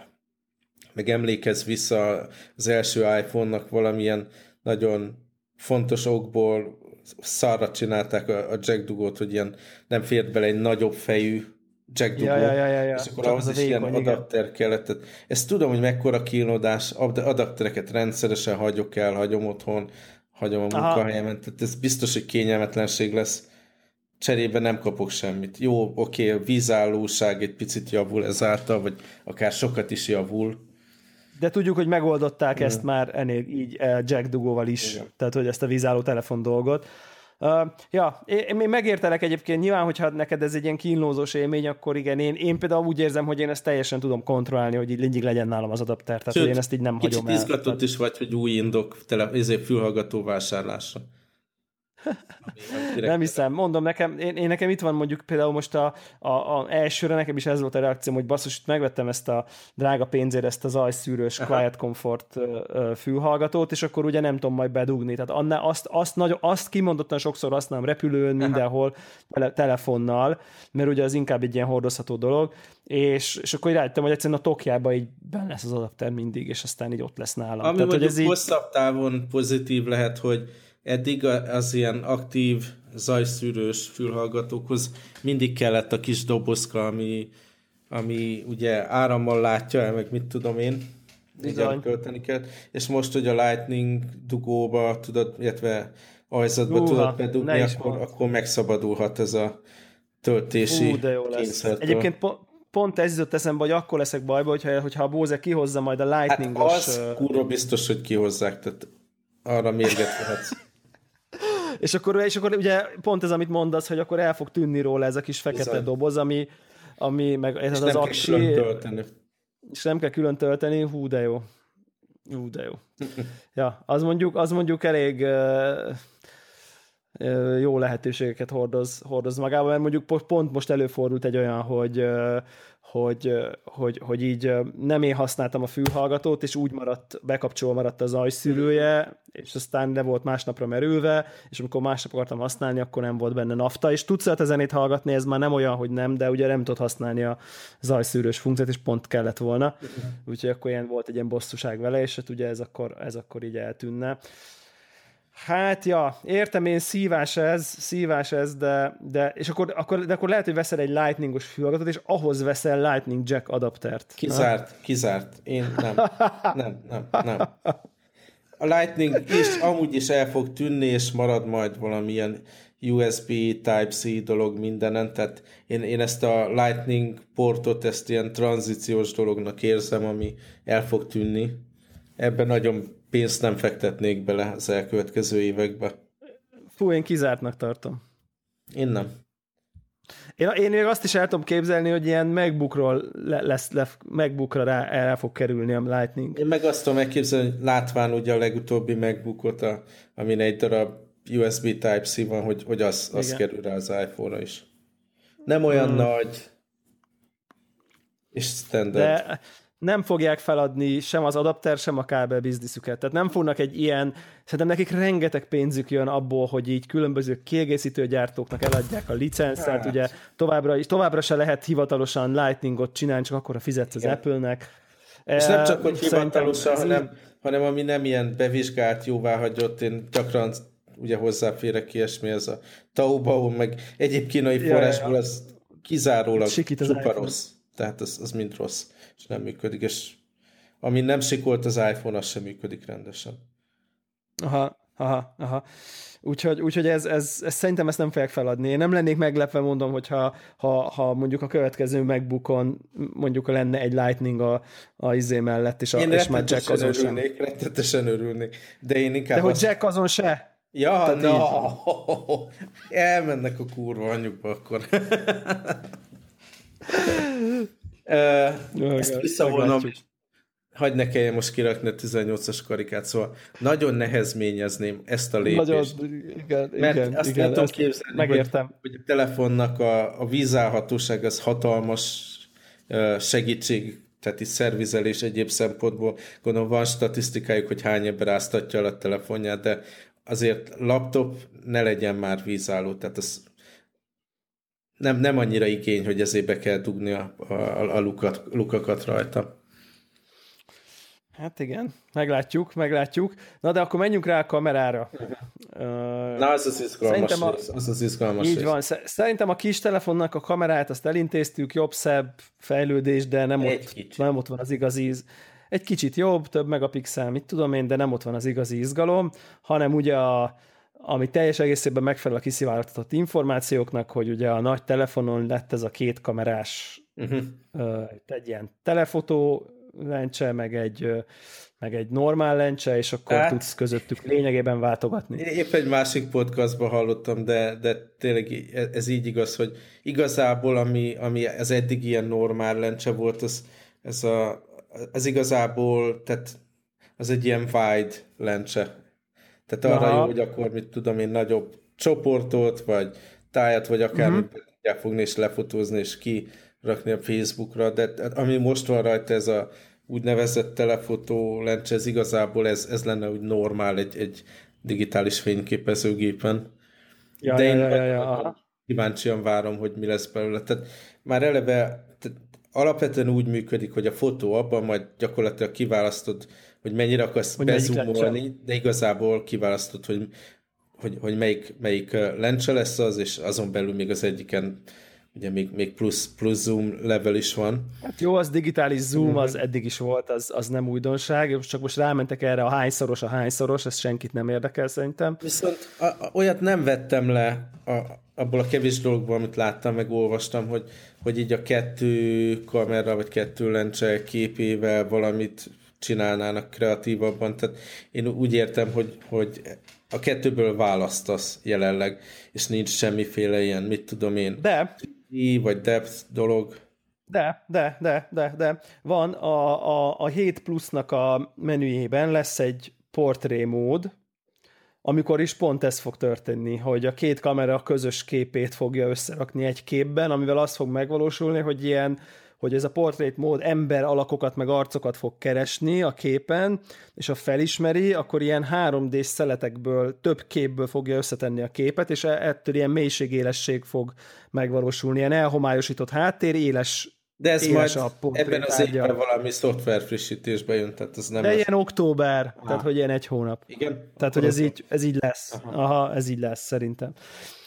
B: meg emlékez vissza az első iPhone-nak valamilyen nagyon fontos okból szarra csinálták a, a jack dugót, hogy ilyen nem fért bele egy nagyobb fejű jack dugó,
A: ja, ja, ja, ja, ja.
B: és akkor Csak ahhoz is vékony, ilyen adapter igen. kellett. Tehát ezt tudom, hogy mekkora kínlódás, adaptereket rendszeresen hagyok el, hagyom otthon, hagyom a munkahelyemen, tehát ez biztos, hogy kényelmetlenség lesz. Cserébe nem kapok semmit. Jó, oké, a vízállóság egy picit javul ezáltal, vagy akár sokat is javul,
A: de tudjuk, hogy megoldották mm. ezt már ennél így eh, Jack Dugóval is, Igen. tehát hogy ezt a vízálló telefon dolgot. Uh, ja, én, én megértelek egyébként, nyilván, hogyha neked ez egy ilyen kínlózós élmény, akkor igen, én, én például úgy érzem, hogy én ezt teljesen tudom kontrollálni, hogy így mindig legyen nálam az adapter, tehát Sőt, hogy én ezt így nem hagyom
B: el. Kicsit izgatott is vagy, hogy új indok tele, ezért fülhallgató vásárlásra
A: nem hiszem, mondom nekem, én, én, nekem itt van mondjuk például most a, a, a elsőre nekem is ez volt a reakcióm, hogy basszus, megvettem ezt a drága pénzért ezt az ajszűrős Aha. Quiet Comfort fülhallgatót, és akkor ugye nem tudom majd bedugni. Tehát annál, azt, azt, nagyon, azt kimondottan sokszor használom repülőn, Aha. mindenhol, tele, telefonnal, mert ugye az inkább egy ilyen hordozható dolog, és, és akkor rájöttem, hogy egyszerűen a tokjába így benne lesz az adapter mindig, és aztán így ott lesz nálam.
B: Ami Tehát, hogy ez így... hosszabb távon pozitív lehet, hogy eddig az ilyen aktív zajszűrős fülhallgatókhoz mindig kellett a kis dobozka, ami, ami ugye árammal látja el, meg mit tudom én, igen, költeni kell. És most, hogy a Lightning dugóba tudod, illetve ajzatba Uha, tudod bedugni, akkor, akkor megszabadulhat ez a töltési Hú, de jó lesz.
A: Egyébként po- pont ez jutott eszembe, hogy akkor leszek bajba, hogyha, hogyha a Bose kihozza majd a Lightning-os...
B: Hát az kurva biztos, hogy kihozzák, tehát arra mérget vehetsz.
A: És, akkor, és akkor ugye pont ez, amit mondasz, hogy akkor el fog tűnni róla ez a kis fekete Bizony. doboz, ami, ami meg ez és az
B: nem
A: aksi.
B: Kell tölteni.
A: És nem kell külön tölteni, hú de jó. Hú de jó. ja, az mondjuk, az mondjuk elég uh, jó lehetőségeket hordoz, hordoz magába, mert mondjuk pont most előfordult egy olyan, hogy hogy, hogy, hogy így nem én használtam a fülhallgatót, és úgy maradt, bekapcsolva maradt az ajszűrője, és aztán le volt másnapra merülve, és amikor másnap akartam használni, akkor nem volt benne nafta, és tudsz a zenét hallgatni, ez már nem olyan, hogy nem, de ugye nem tudod használni a zajszűrős funkciót, és pont kellett volna. Úgyhogy akkor ilyen volt egy ilyen bosszúság vele, és hát ugye ez akkor, ez akkor így eltűnne. Hát ja, értem én, szívás ez, szívás ez, de, de és akkor, akkor, de akkor lehet, hogy veszel egy lightningos fülhallgatót, és ahhoz veszel lightning jack adaptert.
B: Kizárt, ha? kizárt. Én nem. Nem, nem, nem. A lightning is amúgy is el fog tűnni, és marad majd valamilyen USB Type-C dolog mindenen, tehát én, én ezt a Lightning portot, ezt ilyen tranzíciós dolognak érzem, ami el fog tűnni. Ebben nagyon pénzt nem fektetnék bele az elkövetkező évekbe.
A: Fú, én kizártnak tartom.
B: Én nem.
A: Én, én még azt is el tudom képzelni, hogy ilyen MacBookról le, lesz, le, MacBookra rá, el fog kerülni a Lightning.
B: Én meg azt tudom elképzelni, hogy látván ugye a legutóbbi MacBookot, a, amin egy darab USB Type-C van, hogy, hogy az, az kerül rá az iPhone-ra is. Nem olyan hmm. nagy és standard.
A: De nem fogják feladni sem az adapter, sem a kábel bizniszüket. Tehát nem fognak egy ilyen, szerintem nekik rengeteg pénzük jön abból, hogy így különböző kiegészítő gyártóknak eladják a licenszet, hát. ugye továbbra, továbbra se lehet hivatalosan Lightningot csinálni, csak akkor a fizetsz az Apple-nek.
B: És nem csak, hogy hivatalosan, hanem, hanem ami nem ilyen bevizsgált, jóváhagyott, én gyakran ugye hozzáférek ilyesmi, ez a Taobao, meg egyéb kínai forrásból, az kizárólag csupa rossz. Tehát az, az mind rossz és nem működik, és ami nem sikolt az iPhone, az sem működik rendesen.
A: Aha, aha, aha. Úgyhogy, úgyhogy ez, ez, ez, szerintem ezt nem fogják feladni. Én nem lennék meglepve, mondom, hogyha ha, ha mondjuk a következő megbukon mondjuk lenne egy Lightning a, a izé mellett, és, a,
B: én
A: és már Jack azon
B: örülnék, sem. Rettetesen örülnék, de én inkább...
A: De hogy azt... Jack azon se?
B: Ja, Tehát no. Elmennek a kurva anyjukba akkor. uh, ezt visszavonom, hagyd ne kelljen most kirakni a 18-as karikát, szóval nagyon nehezményezném ezt a lépést. Nagyon,
A: igen, Mert igen, azt igen, tudom képzelni, megértem.
B: Hogy, hogy a telefonnak a, a vízállhatóság az hatalmas segítség, tehát is szervizelés egyéb szempontból. Gondolom van statisztikájuk, hogy hány ember áztatja a telefonját, de azért laptop ne legyen már vízálló, tehát az nem, nem annyira igény, hogy ezért be kell dugni a, a, a lukat, lukakat rajta.
A: Hát igen, meglátjuk, meglátjuk. Na de akkor menjünk rá a kamerára.
B: Na, az az izgalmas a, rész. Az az izgalmas
A: Így rész. van. Szerintem a kis telefonnak a kamerát azt elintéztük, jobb-szebb fejlődés, de nem ott, nem ott van az igazi egy kicsit jobb, több megapixel, mit tudom én, de nem ott van az igazi izgalom, hanem ugye a, ami teljes egészében megfelel a kiszivárogtatott információknak, hogy ugye a nagy telefonon lett ez a két kamerás uh-huh. egy ilyen telefotó lencse, meg egy, meg egy normál lencse, és akkor hát, tudsz közöttük lényegében váltogatni.
B: Épp egy másik podcastban hallottam, de, de tényleg ez így igaz, hogy igazából ami, ami az eddig ilyen normál lencse volt, az, ez, a, ez igazából, tehát az egy ilyen wide lencse. Tehát arra Aha. jó, hogy akkor mit tudom én, nagyobb csoportot, vagy tájat, vagy akármit uh-huh. tudják fogni, és lefotózni, és ki rakni a Facebookra, de ami most van rajta, ez a úgynevezett telefotó lencse, ez igazából ez, ez lenne úgy normál egy, egy digitális fényképezőgépen.
A: Ja, de én ja, ja, ja.
B: kíváncsian várom, hogy mi lesz belőle. Tehát már eleve tehát alapvetően úgy működik, hogy a fotó abban majd gyakorlatilag kiválasztod, hogy mennyire akarsz hogy bezumolni, de igazából kiválasztod, hogy, hogy, hogy melyik, melyik lencse lesz az, és azon belül még az egyiken ugye még, még plusz, plusz zoom level is van.
A: Hát jó, az digitális zoom, az eddig is volt, az, az nem újdonság, csak most rámentek erre a hányszoros, a hányszoros, ez senkit nem érdekel szerintem.
B: Viszont a, a, olyat nem vettem le a, abból a kevés dologból, amit láttam, meg olvastam, hogy, hogy így a kettő kamera, vagy kettő lencse képével valamit csinálnának kreatívabban. Tehát én úgy értem, hogy, hogy a kettőből választasz jelenleg, és nincs semmiféle ilyen, mit tudom én.
A: De
B: vagy depth dolog.
A: De, de, de, de, de. Van a, a, a 7 plusznak a menüjében lesz egy portré mód, amikor is pont ez fog történni, hogy a két kamera közös képét fogja összerakni egy képben, amivel az fog megvalósulni, hogy ilyen hogy ez a portrait mód ember alakokat meg arcokat fog keresni a képen, és ha felismeri, akkor ilyen 3D-s szeletekből, több képből fogja összetenni a képet, és e- ettől ilyen mélységélesség fog megvalósulni. Ilyen elhomályosított háttér, éles
B: de ez majd a ebben az évben valami szoftver frissítésbe jön, tehát ez nem...
A: De ilyen október, Aha. tehát hogy ilyen egy hónap.
B: Igen?
A: Tehát, hogy ez így, ez így lesz. Aha. Aha, ez így lesz szerintem.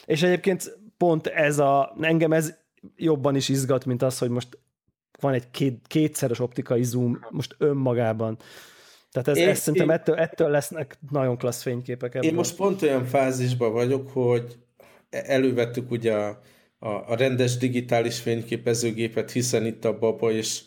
A: És egyébként pont ez a, engem ez jobban is izgat, mint az, hogy most van egy két, kétszeres optikai zoom most önmagában. Tehát ez, én, ez szerintem én, ettől, ettől lesznek nagyon klassz fényképek ebből.
B: Én most pont olyan fázisban vagyok, hogy elővettük ugye a, a, a rendes digitális fényképezőgépet, hiszen itt a baba, és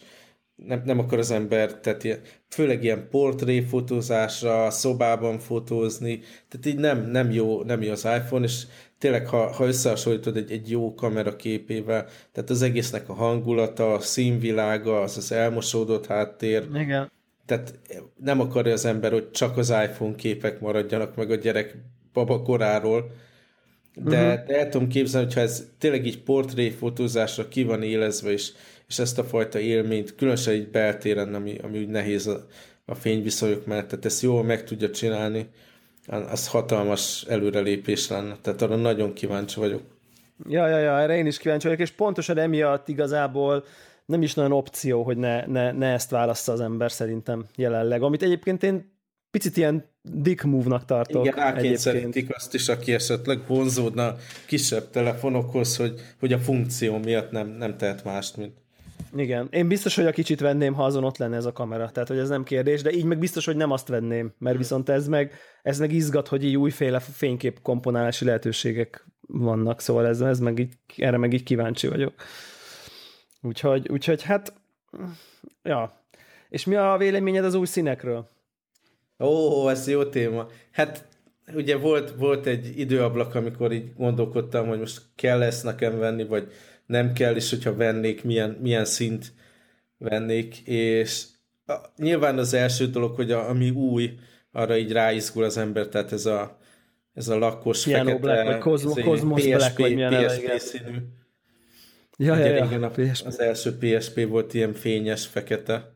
B: nem, nem akar az ember, tehát ilyen, főleg ilyen portréfotózásra, szobában fotózni, tehát így nem, nem, jó, nem jó az iPhone, és tényleg, ha, ha összehasonlítod egy, egy jó kamera képével, tehát az egésznek a hangulata, a színvilága, az az elmosódott háttér.
A: Igen.
B: Tehát nem akarja az ember, hogy csak az iPhone képek maradjanak meg a gyerek babakoráról, de, uh-huh. de el tudom képzelni, hogyha ez tényleg így portréfotózásra ki van élezve, és, és ezt a fajta élményt, különösen így beltéren, ami, ami úgy nehéz a, a fényviszonyok mellett, tehát ezt jól meg tudja csinálni, az hatalmas előrelépés lenne. Tehát arra nagyon kíváncsi vagyok.
A: Ja, ja, ja, erre én is kíváncsi vagyok, és pontosan emiatt igazából nem is nagyon opció, hogy ne, ne, ne ezt válassza az ember szerintem jelenleg. Amit egyébként én picit ilyen dick move-nak tartok.
B: Igen, rákényszerítik azt is, aki esetleg vonzódna kisebb telefonokhoz, hogy, hogy a funkció miatt nem, nem tehet mást, mint
A: Igen, én biztos, hogy a kicsit venném, ha azon ott lenne ez a kamera, tehát hogy ez nem kérdés, de így meg biztos, hogy nem azt venném, mert hm. viszont ez meg, ez meg izgat, hogy így újféle fénykép komponálási lehetőségek vannak, szóval ez, ez meg így, erre meg így kíváncsi vagyok. Úgyhogy, úgyhogy hát, ja. És mi a véleményed az új színekről?
B: Ó, ez jó téma. Hát ugye volt, volt egy időablak, amikor így gondolkodtam, hogy most kell ezt nekem venni, vagy nem kell, és hogyha vennék, milyen, milyen szint vennék, és a, nyilván az első dolog, hogy a, ami új, arra így ráizgul az ember, tehát ez a, ez a lakos
A: Piano fekete, Black, vagy Cosmo, Cosmos PSP, Black, vagy milyen
B: PSP neve, színű.
A: Ja, ja, ja,
B: ja, a, PSP. az első PSP volt ilyen fényes, fekete.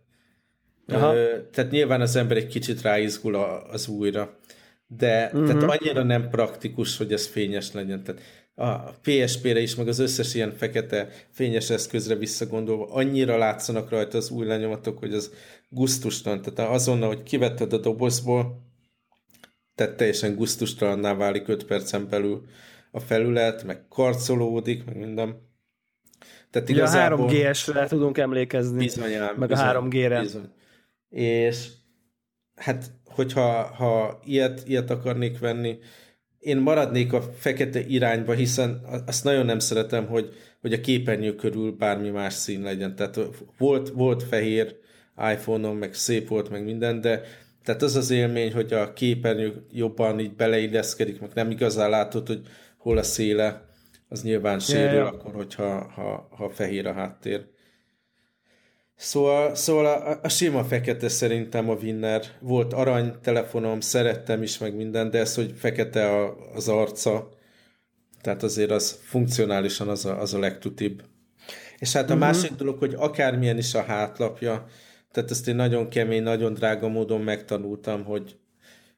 B: Aha. Ö, tehát nyilván az ember egy kicsit ráizgul az újra. De uh-huh. tehát annyira nem praktikus, hogy ez fényes legyen. Tehát a PSP-re is, meg az összes ilyen fekete fényes eszközre visszagondolva, annyira látszanak rajta az új lenyomatok, hogy az guztustalan. Tehát azonnal, hogy kivetted a dobozból, tehát teljesen guztustalanná válik 5 percen belül a felület, meg karcolódik, meg minden.
A: Tehát igazából... a 3G-esre tudunk emlékezni,
B: bizonyán,
A: meg bizony, a 3G-re. Bizony.
B: És hát, hogyha ha ilyet, ilyet akarnék venni, én maradnék a fekete irányba, hiszen azt nagyon nem szeretem, hogy, hogy a képernyő körül bármi más szín legyen. Tehát volt, volt fehér iPhone-on, meg szép volt, meg minden, de tehát az az élmény, hogy a képernyő jobban így beleilleszkedik, meg nem igazán látod, hogy hol a széle, az nyilván sérül, yeah, akkor, hogyha ha, ha fehér a háttér. Szóval, szóval a, a sima fekete szerintem a winner. Volt arany telefonom, szerettem is meg minden, de ez, hogy fekete a, az arca, tehát azért az funkcionálisan az a, az a legtutibb. És hát a uh-huh. másik dolog, hogy akármilyen is a hátlapja, tehát ezt én nagyon kemény, nagyon drága módon megtanultam, hogy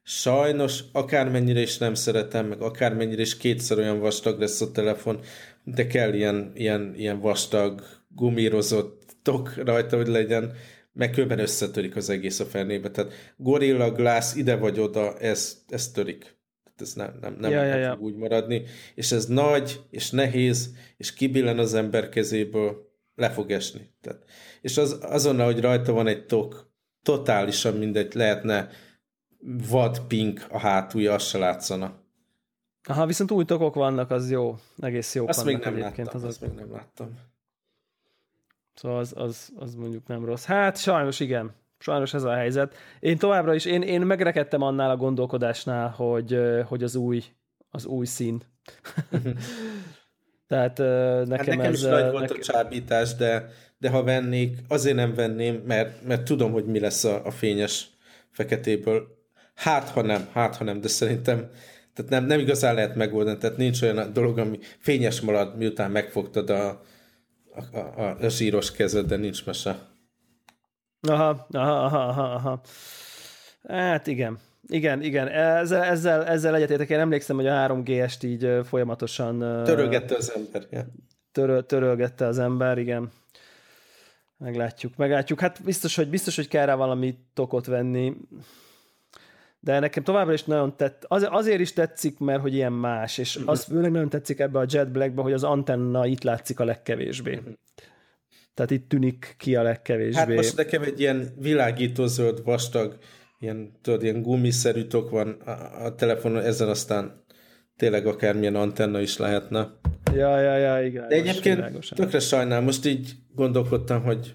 B: sajnos akármennyire is nem szeretem, meg akármennyire is kétszer olyan vastag lesz a telefon, de kell ilyen, ilyen, ilyen vastag, gumírozott tok rajta, hogy legyen, meg különben összetörik az egész a fenébe. Tehát Gorilla Glass ide vagy oda, ez, ez törik. Tehát ez nem, nem, nem,
A: ja,
B: nem
A: ja, ja.
B: fog úgy maradni. És ez nagy, és nehéz, és kibillen az ember kezéből, le fog esni. Tehát, és az, azonnal, hogy rajta van egy tok, totálisan mindegy, lehetne vad pink a hátulja, azt se látszana.
A: Aha, viszont új tokok vannak, az jó. Egész jó.
B: Azt még nem láttam, az azt még nem láttam.
A: Szóval az, az, az mondjuk nem rossz. Hát sajnos igen. Sajnos ez a helyzet. Én továbbra is, én, én megrekedtem annál a gondolkodásnál, hogy, hogy az új, az új szín. Tehát nekem, hát
B: nekem
A: ez...
B: is nagy volt nekem... a csábítás, de, de ha vennék, azért nem venném, mert, mert tudom, hogy mi lesz a, a fényes feketéből. Hát, ha nem, hát, ha nem, de szerintem tehát nem, nem igazán lehet megoldani, tehát nincs olyan dolog, ami fényes marad, miután megfogtad a, a, a, a zsíros kezed, de nincs mese.
A: Aha, aha, aha, aha, aha. Hát igen. Igen, igen, ezzel, ezzel, ezzel egyetértek. Én emlékszem, hogy a 3G-est így folyamatosan...
B: Törölgette az ember, ja.
A: Töröl, törölgette az ember, igen. Meglátjuk, meglátjuk. Hát biztos, hogy, biztos, hogy kell rá valami tokot venni de nekem továbbra is nagyon tett, az, azért is tetszik, mert hogy ilyen más, és uh-huh. az főleg nagyon tetszik ebbe a Jet Blackbe, hogy az antenna itt látszik a legkevésbé. Uh-huh. Tehát itt tűnik ki a legkevésbé. Hát
B: most nekem egy ilyen világító zöld, vastag, ilyen, tudod, ilyen gumiszerű tok van a, a telefonon, ezen aztán tényleg akármilyen antenna is lehetne.
A: Ja, ja, ja, igen.
B: De egyébként világosan. tökre sajnálom, most így gondolkodtam, hogy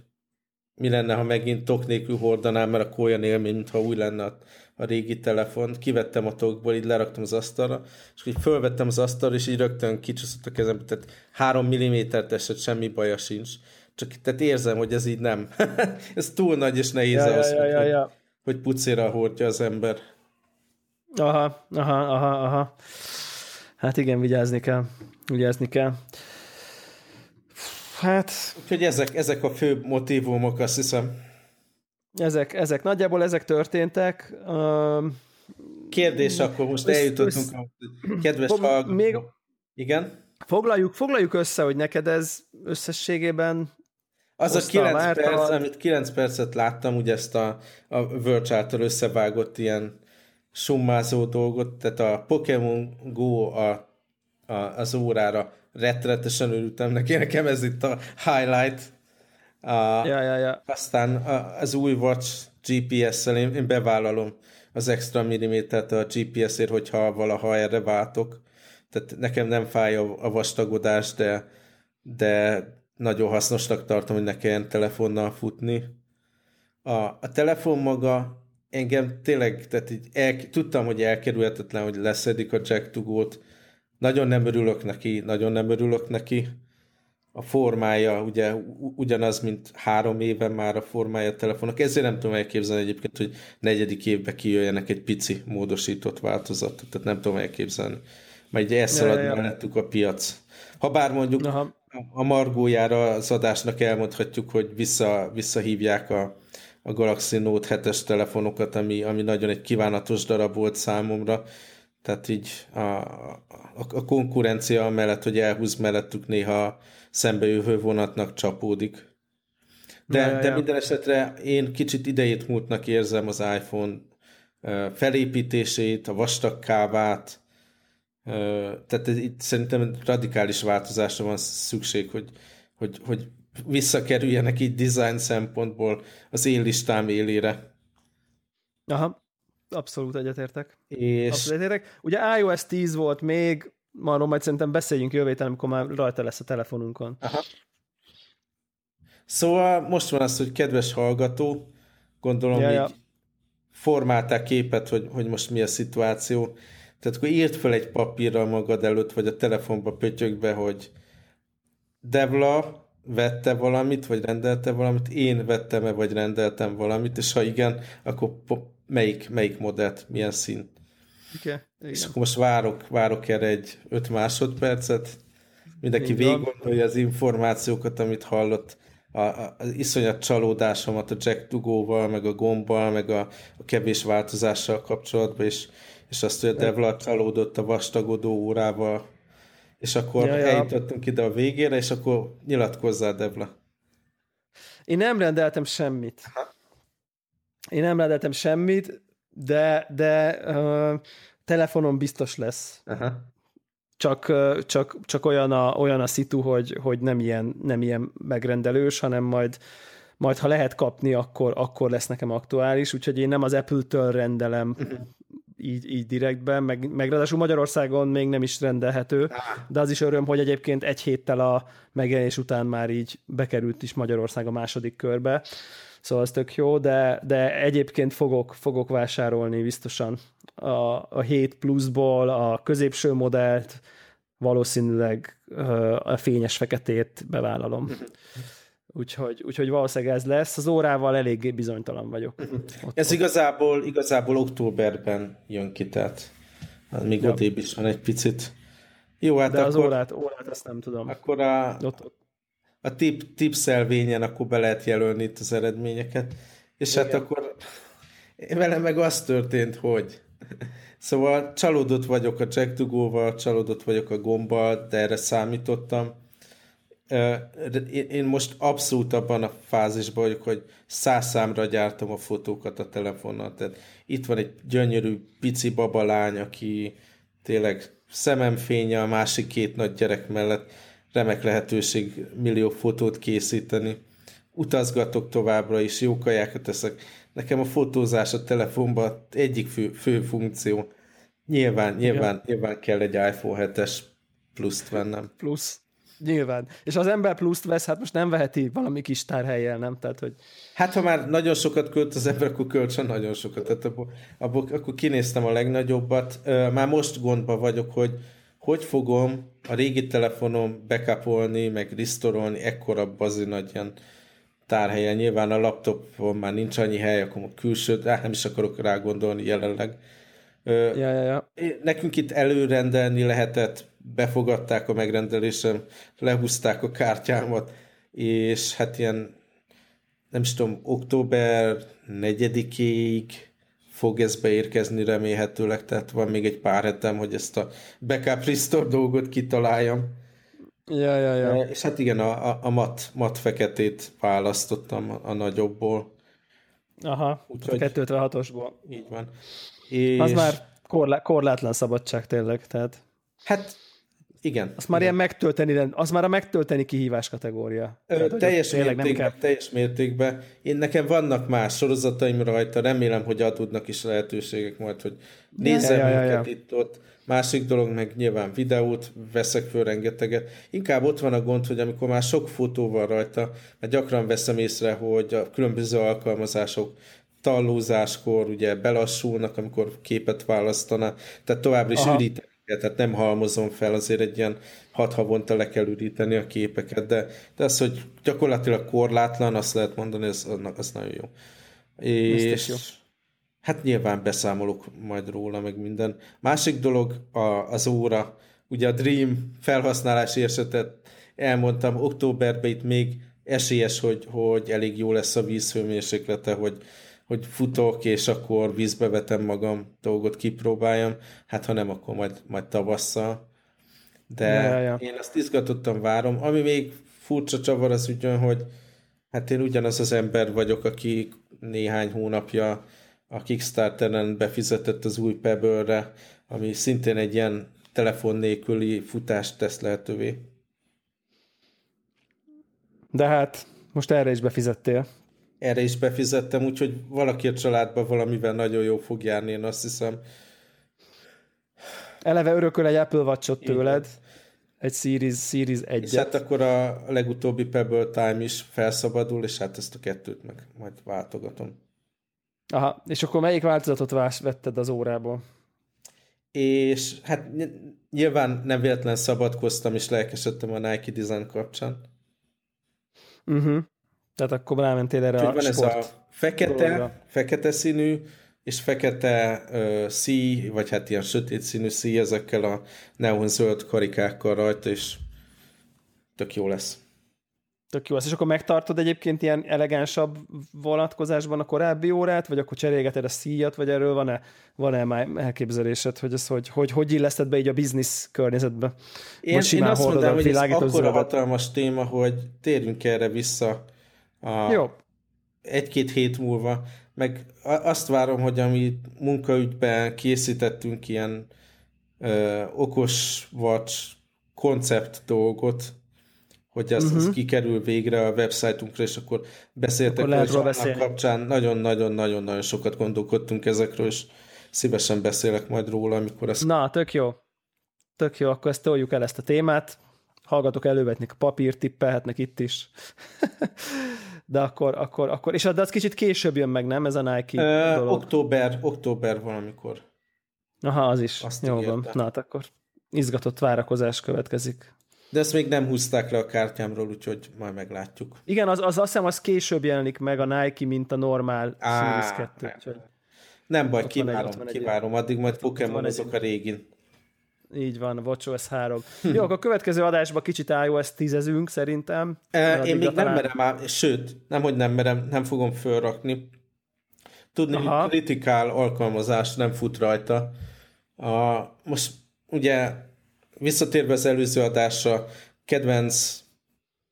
B: mi lenne, ha megint tok nélkül hordanám, mert akkor olyan élmény, mintha új lenne a a régi telefont, kivettem a tokból, így leraktam az asztalra, és így fölvettem az asztalra, és így rögtön kicsúszott a kezembe, tehát három millimétert esett, semmi baja sincs. Csak tehát érzem, hogy ez így nem. ez túl nagy és nehéz
A: ja,
B: az,
A: ja, ja, ja.
B: hogy, hogy pucéra hordja az ember.
A: Aha, aha, aha, aha. Hát igen, vigyázni kell. Vigyázni kell. Hát...
B: Úgyhogy ezek, ezek a fő motivumok, azt hiszem.
A: Ezek, ezek nagyjából ezek történtek.
B: Kérdés, akkor most eljutottunk össz, a kedves hallgatók. Még,
A: Igen? Foglaljuk, foglaljuk össze, hogy neked ez összességében
B: az a 9 perc, amit 9 percet láttam, ugye ezt a, a Verge által összevágott ilyen summázó dolgot, tehát a Pokémon Go a, a, az órára rettenetesen örültem neki, nekem ez itt a highlight, A,
A: ja, ja, ja.
B: Aztán az új Watch GPS-szel én, én bevállalom az extra millimétert a GPS-ért, hogyha valaha erre váltok. Tehát nekem nem fáj a, vastagodás, de, de nagyon hasznosnak tartom, hogy ne kelljen telefonnal futni. A, a telefon maga engem tényleg, tehát így el, tudtam, hogy elkerülhetetlen, hogy leszedik a Jack to Nagyon nem örülök neki, nagyon nem örülök neki a formája ugye ugyanaz, mint három éve már a formája a telefonok. Ezért nem tudom elképzelni egyébként, hogy negyedik évben kijöjjenek egy pici módosított változat. Tehát nem tudom elképzelni. Majd egy elszalad ja, ja, ja. mellettük a piac. Ha bár mondjuk Aha. a margójára az adásnak elmondhatjuk, hogy vissza, visszahívják a, a Galaxy Note 7-es telefonokat, ami, ami nagyon egy kívánatos darab volt számomra. Tehát így a, a, a konkurencia mellett, hogy elhúz mellettük néha szembejövő vonatnak csapódik. De, ja, ja, de minden esetre én kicsit idejét múltnak érzem az iPhone felépítését, a vastag kávát, tehát itt szerintem radikális változásra van szükség, hogy, hogy, hogy visszakerüljenek így design szempontból az éllistám élére.
A: Aha, abszolút egyetértek. És... Abszolút egyetértek. Ugye iOS 10 volt még, arról majd szerintem beszéljünk jövő héten, amikor már rajta lesz a telefonunkon. Aha.
B: Szóval most van az, hogy kedves hallgató, gondolom ja, így ja. formálták képet, hogy, hogy most mi a szituáció. Tehát akkor írt fel egy papírral magad előtt, vagy a telefonba pötyögbe, hogy Devla vette valamit, vagy rendelte valamit, én vettem-e, vagy rendeltem valamit, és ha igen, akkor melyik, melyik modellt, milyen szín.
A: Okay,
B: és akkor most várok, várok erre egy 5 másodpercet, mindenki végigondolja az információkat, amit hallott, a, a, az iszonyat csalódásomat a Jack Dugóval, meg a gombbal, meg a, a kevés változással kapcsolatban, és, és azt, hogy a Devla csalódott a vastagodó órával, és akkor ja, ja. eljutottunk ide a végére, és akkor nyilatkozzál, Devla.
A: Én nem rendeltem semmit. Aha. Én nem rendeltem semmit, de, de uh, telefonon biztos lesz. Aha. Csak, csak, csak olyan, a, olyan a szitu, hogy, hogy nem, ilyen, nem ilyen megrendelős, hanem majd, majd ha lehet kapni, akkor, akkor lesz nekem aktuális, úgyhogy én nem az Apple-től rendelem uh-huh. Így, így direktben, meg, meg ráadásul Magyarországon még nem is rendelhető, de az is öröm, hogy egyébként egy héttel a megjelenés után már így bekerült is Magyarország a második körbe, szóval az tök jó, de, de egyébként fogok, fogok vásárolni biztosan a, a 7 pluszból a középső modellt, valószínűleg a fényes feketét bevállalom. Úgyhogy, úgyhogy valószínűleg ez lesz. Az órával eléggé bizonytalan vagyok.
B: Mhm. Ott ez igazából, igazából októberben jön ki, tehát még ja. odébb is van egy picit. Jó, hát
A: De akkor, az órát, órát azt nem tudom.
B: Akkor a, ott, ott a tip, tipszelvényen akkor be lehet jelölni itt az eredményeket. És hát Igen. hát akkor velem meg az történt, hogy szóval csalódott vagyok a Jack Dugóval, csalódott vagyok a gombbal, de erre számítottam. Én most abszolút abban a fázisban vagyok, hogy száz számra gyártom a fotókat a telefonnal. Tehát itt van egy gyönyörű pici babalány, aki tényleg szememfénye a másik két nagy gyerek mellett remek lehetőség millió fotót készíteni. Utazgatok továbbra is, jó kajákat teszek. Nekem a fotózás a telefonban egyik fő, fő funkció. Nyilván, nyilván, nyilván kell egy iPhone 7-es pluszt vennem.
A: Plusz. Nyilván. És az ember pluszt vesz, hát most nem veheti valami kis tárhelyjel, nem? Tehát, hogy...
B: Hát ha már nagyon sokat költ az ember, akkor költsön nagyon sokat. Tehát abból, abból, akkor kinéztem a legnagyobbat. Már most gondba vagyok, hogy hogy fogom a régi telefonom backupolni, meg restore ekkora bazi nagy ilyen tárhelyen. Nyilván a laptopon már nincs annyi hely, akkor a külső, hát nem is akarok rá gondolni jelenleg.
A: Ja, ja, ja.
B: Nekünk itt előrendelni lehetett, befogadták a megrendelésem, lehúzták a kártyámat, és hát ilyen, nem is tudom, október 4-ig fog ez beérkezni remélhetőleg, tehát van még egy pár hetem, hogy ezt a backup restore dolgot kitaláljam.
A: Ja, ja, ja.
B: E, és hát igen, a, a, a mat, mat feketét választottam a, a nagyobbból.
A: Aha, Úgyhogy, a 256-osból.
B: Így van.
A: És... Az már korlá, korlátlan szabadság tényleg, tehát...
B: Hát Igen.
A: Az már
B: igen.
A: ilyen megtölteni, az már a megtölteni kihívás kategória.
B: Ö, Tehát, teljes mértékben, teljes mértékben. Én nekem vannak más sorozataim rajta, remélem, hogy adódnak is lehetőségek majd, hogy nézzem ja, ja, ja, ja. itt-ott. Másik dolog meg nyilván videót, veszek föl rengeteget. Inkább ott van a gond, hogy amikor már sok fotó van rajta, mert gyakran veszem észre, hogy a különböző alkalmazások tallózáskor ugye belassulnak, amikor képet választana, tehát továbbra is üríteni tehát nem halmozom fel, azért egy ilyen hat havonta le kell üríteni a képeket, de, de az, hogy gyakorlatilag korlátlan, azt lehet mondani, az, az nagyon jó. És jó. hát nyilván beszámolok majd róla, meg minden. Másik dolog a, az óra, ugye a Dream felhasználási esetet elmondtam, októberben itt még esélyes, hogy, hogy elég jó lesz a vízhőmérséklete, hogy, hogy futok, és akkor vízbe vetem magam, dolgot kipróbáljam, hát ha nem, akkor majd, majd tavasszal. De ja, ja, én azt izgatottan várom. Ami még furcsa csavar az ugyan, hogy hát én ugyanaz az ember vagyok, aki néhány hónapja a Kickstarteren befizetett az új pebble ami szintén egy ilyen telefon nélküli futást tesz lehetővé.
A: De hát most erre is befizettél
B: erre is befizettem, úgyhogy valaki a családban valamivel nagyon jó fog járni, én azt hiszem.
A: Eleve örököl egy Apple watch tőled, egy Series, Series 1
B: És hát akkor a legutóbbi Pebble Time is felszabadul, és hát ezt a kettőt meg majd váltogatom.
A: Aha, és akkor melyik változatot vás vetted az órából?
B: És hát nyilván nem véletlen szabadkoztam, és lelkesedtem a Nike Design kapcsán.
A: Uh-huh. Tehát akkor rámentél erre
B: Úgyhogy a van sport ez a fekete, dologra. fekete színű, és fekete uh, szí, vagy hát ilyen sötét színű szí ezekkel a neonzöld karikákkal rajta, és tök jó lesz.
A: Tök jó lesz. És akkor megtartod egyébként ilyen elegánsabb vonatkozásban a korábbi órát, vagy akkor cserélgeted a szíjat, vagy erről van-e, van-e már elképzelésed, hogy ez hogy, hogy, hogy illeszted be így a biznisz környezetbe?
B: Én, én azt mondom, hogy ez akkora hatalmas téma, hogy térjünk erre vissza a Jó. Egy-két hét múlva, meg azt várom, hogy ami munkaügyben készítettünk ilyen ö, okos vagy koncept dolgot, hogy uh-huh. az mhm. kikerül végre a websájtunkra, és akkor beszéltek akkor hogy annak kapcsán nagyon-nagyon-nagyon-nagyon sokat gondolkodtunk ezekről, és szívesen beszélek majd róla, amikor ezt...
A: Na, tök jó. Tök jó, akkor ezt toljuk el ezt a témát. Hallgatok elővetnek papírt, tippelhetnek itt is. de akkor, akkor, akkor, és de az kicsit később jön meg, nem ez a Nike
B: Ö, dolog? Október, október valamikor.
A: Aha, az is. Azt Jó van. Na, hát akkor izgatott várakozás következik.
B: De ezt még nem húzták le a kártyámról, úgyhogy majd meglátjuk.
A: Igen, az, az azt hiszem, az később jelenik meg a Nike, mint a normál Á, Series 2. Úgyhogy
B: nem baj, kivárom, kivárom. Addig majd Pokémon azok a régin.
A: Így van, WatchOS 3. Jó, akkor a következő adásban kicsit iOS 10 szerintem.
B: E, én még nem merem ám, sőt, nem, hogy nem merem, nem fogom fölrakni. Tudni, Aha. hogy kritikál alkalmazás nem fut rajta. A, most ugye visszatérve az előző adásra, kedvenc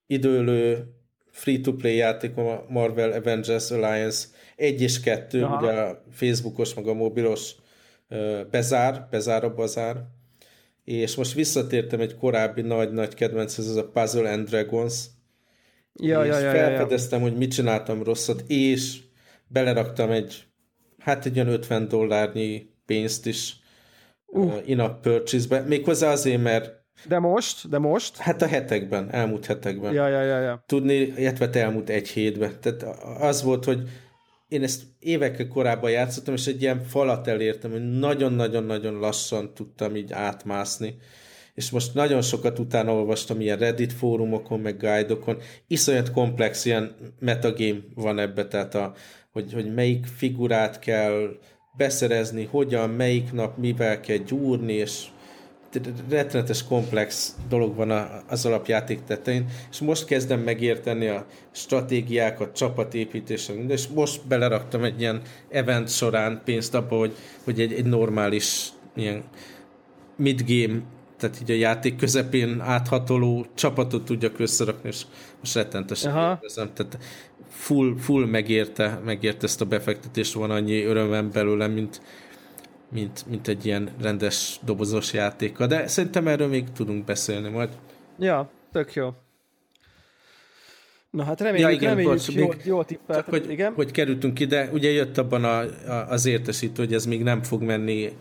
B: időlő free-to-play játék a Marvel Avengers Alliance 1 és 2, Aha. ugye a Facebookos, meg a mobilos bezár, bezár a bazár és most visszatértem egy korábbi nagy-nagy kedvenc, ez a Puzzle and Dragons, ja, és ja, ja, felfedeztem, ja, ja. hogy mit csináltam rosszat, és beleraktam egy, hát egy olyan 50 dollárnyi pénzt is uh. in-app purchase-be, méghozzá azért, mert
A: de most? De most?
B: Hát a hetekben, elmúlt hetekben.
A: Ja, ja, ja, ja.
B: Tudni, illetve elmúlt egy hétben. Tehát az volt, hogy én ezt évekkel korábban játszottam, és egy ilyen falat elértem, hogy nagyon-nagyon-nagyon lassan tudtam így átmászni. És most nagyon sokat utána olvastam ilyen Reddit fórumokon, meg guide-okon. Iszonyat komplex ilyen metagame van ebbe, tehát a, hogy, hogy melyik figurát kell beszerezni, hogyan, melyik nap mivel kell gyúrni, és rettenetes komplex dolog van az alapjáték tetején, és most kezdem megérteni a stratégiákat, csapatépítésre, és most beleraktam egy ilyen event során pénzt abba, hogy, hogy egy, egy normális ilyen midgame, tehát így a játék közepén áthatoló csapatot tudjak összerakni, és most rettenetesen érzem. Tehát full, full megérte, megérte ezt a befektetést, van annyi örömem belőle, mint mint, mint egy ilyen rendes dobozos játéka, de szerintem erről még tudunk beszélni majd.
A: Ja, tök jó. Na hát reméljük, ja, igen, reméljük bocs, jó, még, jó tippelt.
B: Hogy,
A: igen?
B: hogy kerültünk ide, ugye jött abban a, a, az értesítő, hogy ez még nem fog menni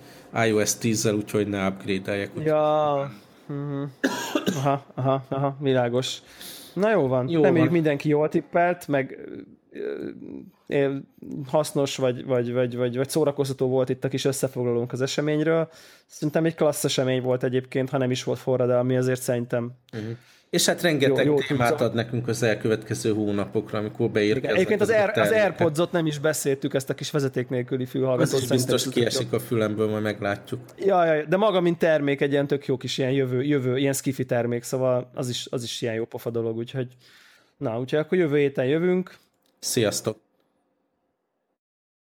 B: iOS 10-zel, úgyhogy ne upgrade-eljek.
A: Ja, uh-huh. aha, aha, aha, világos. Na jó van, jó reméljük van. mindenki jól tippelt, meg hasznos vagy, vagy, vagy, vagy, vagy szórakoztató volt itt a kis összefoglalónk az eseményről. Szerintem egy klassz esemény volt egyébként, ha nem is volt forradalmi, azért szerintem uh-huh.
B: És hát rengeteg jó, jó témát tudsz. ad nekünk az elkövetkező hónapokra, amikor beérkeznek.
A: Egyébként az, Air, az AirPods-ot nem is beszéltük, ezt a kis vezeték nélküli fülhallgatót.
B: Is biztos kiesik a fülemből, majd meglátjuk.
A: Ja, ja, de maga, mint termék, egy ilyen tök jó kis ilyen jövő, jövő ilyen skifi termék, szóval az is, az is ilyen jó pofa dolog, úgyhogy na, úgyhogy akkor jövő héten jövünk.
B: Sziasztok!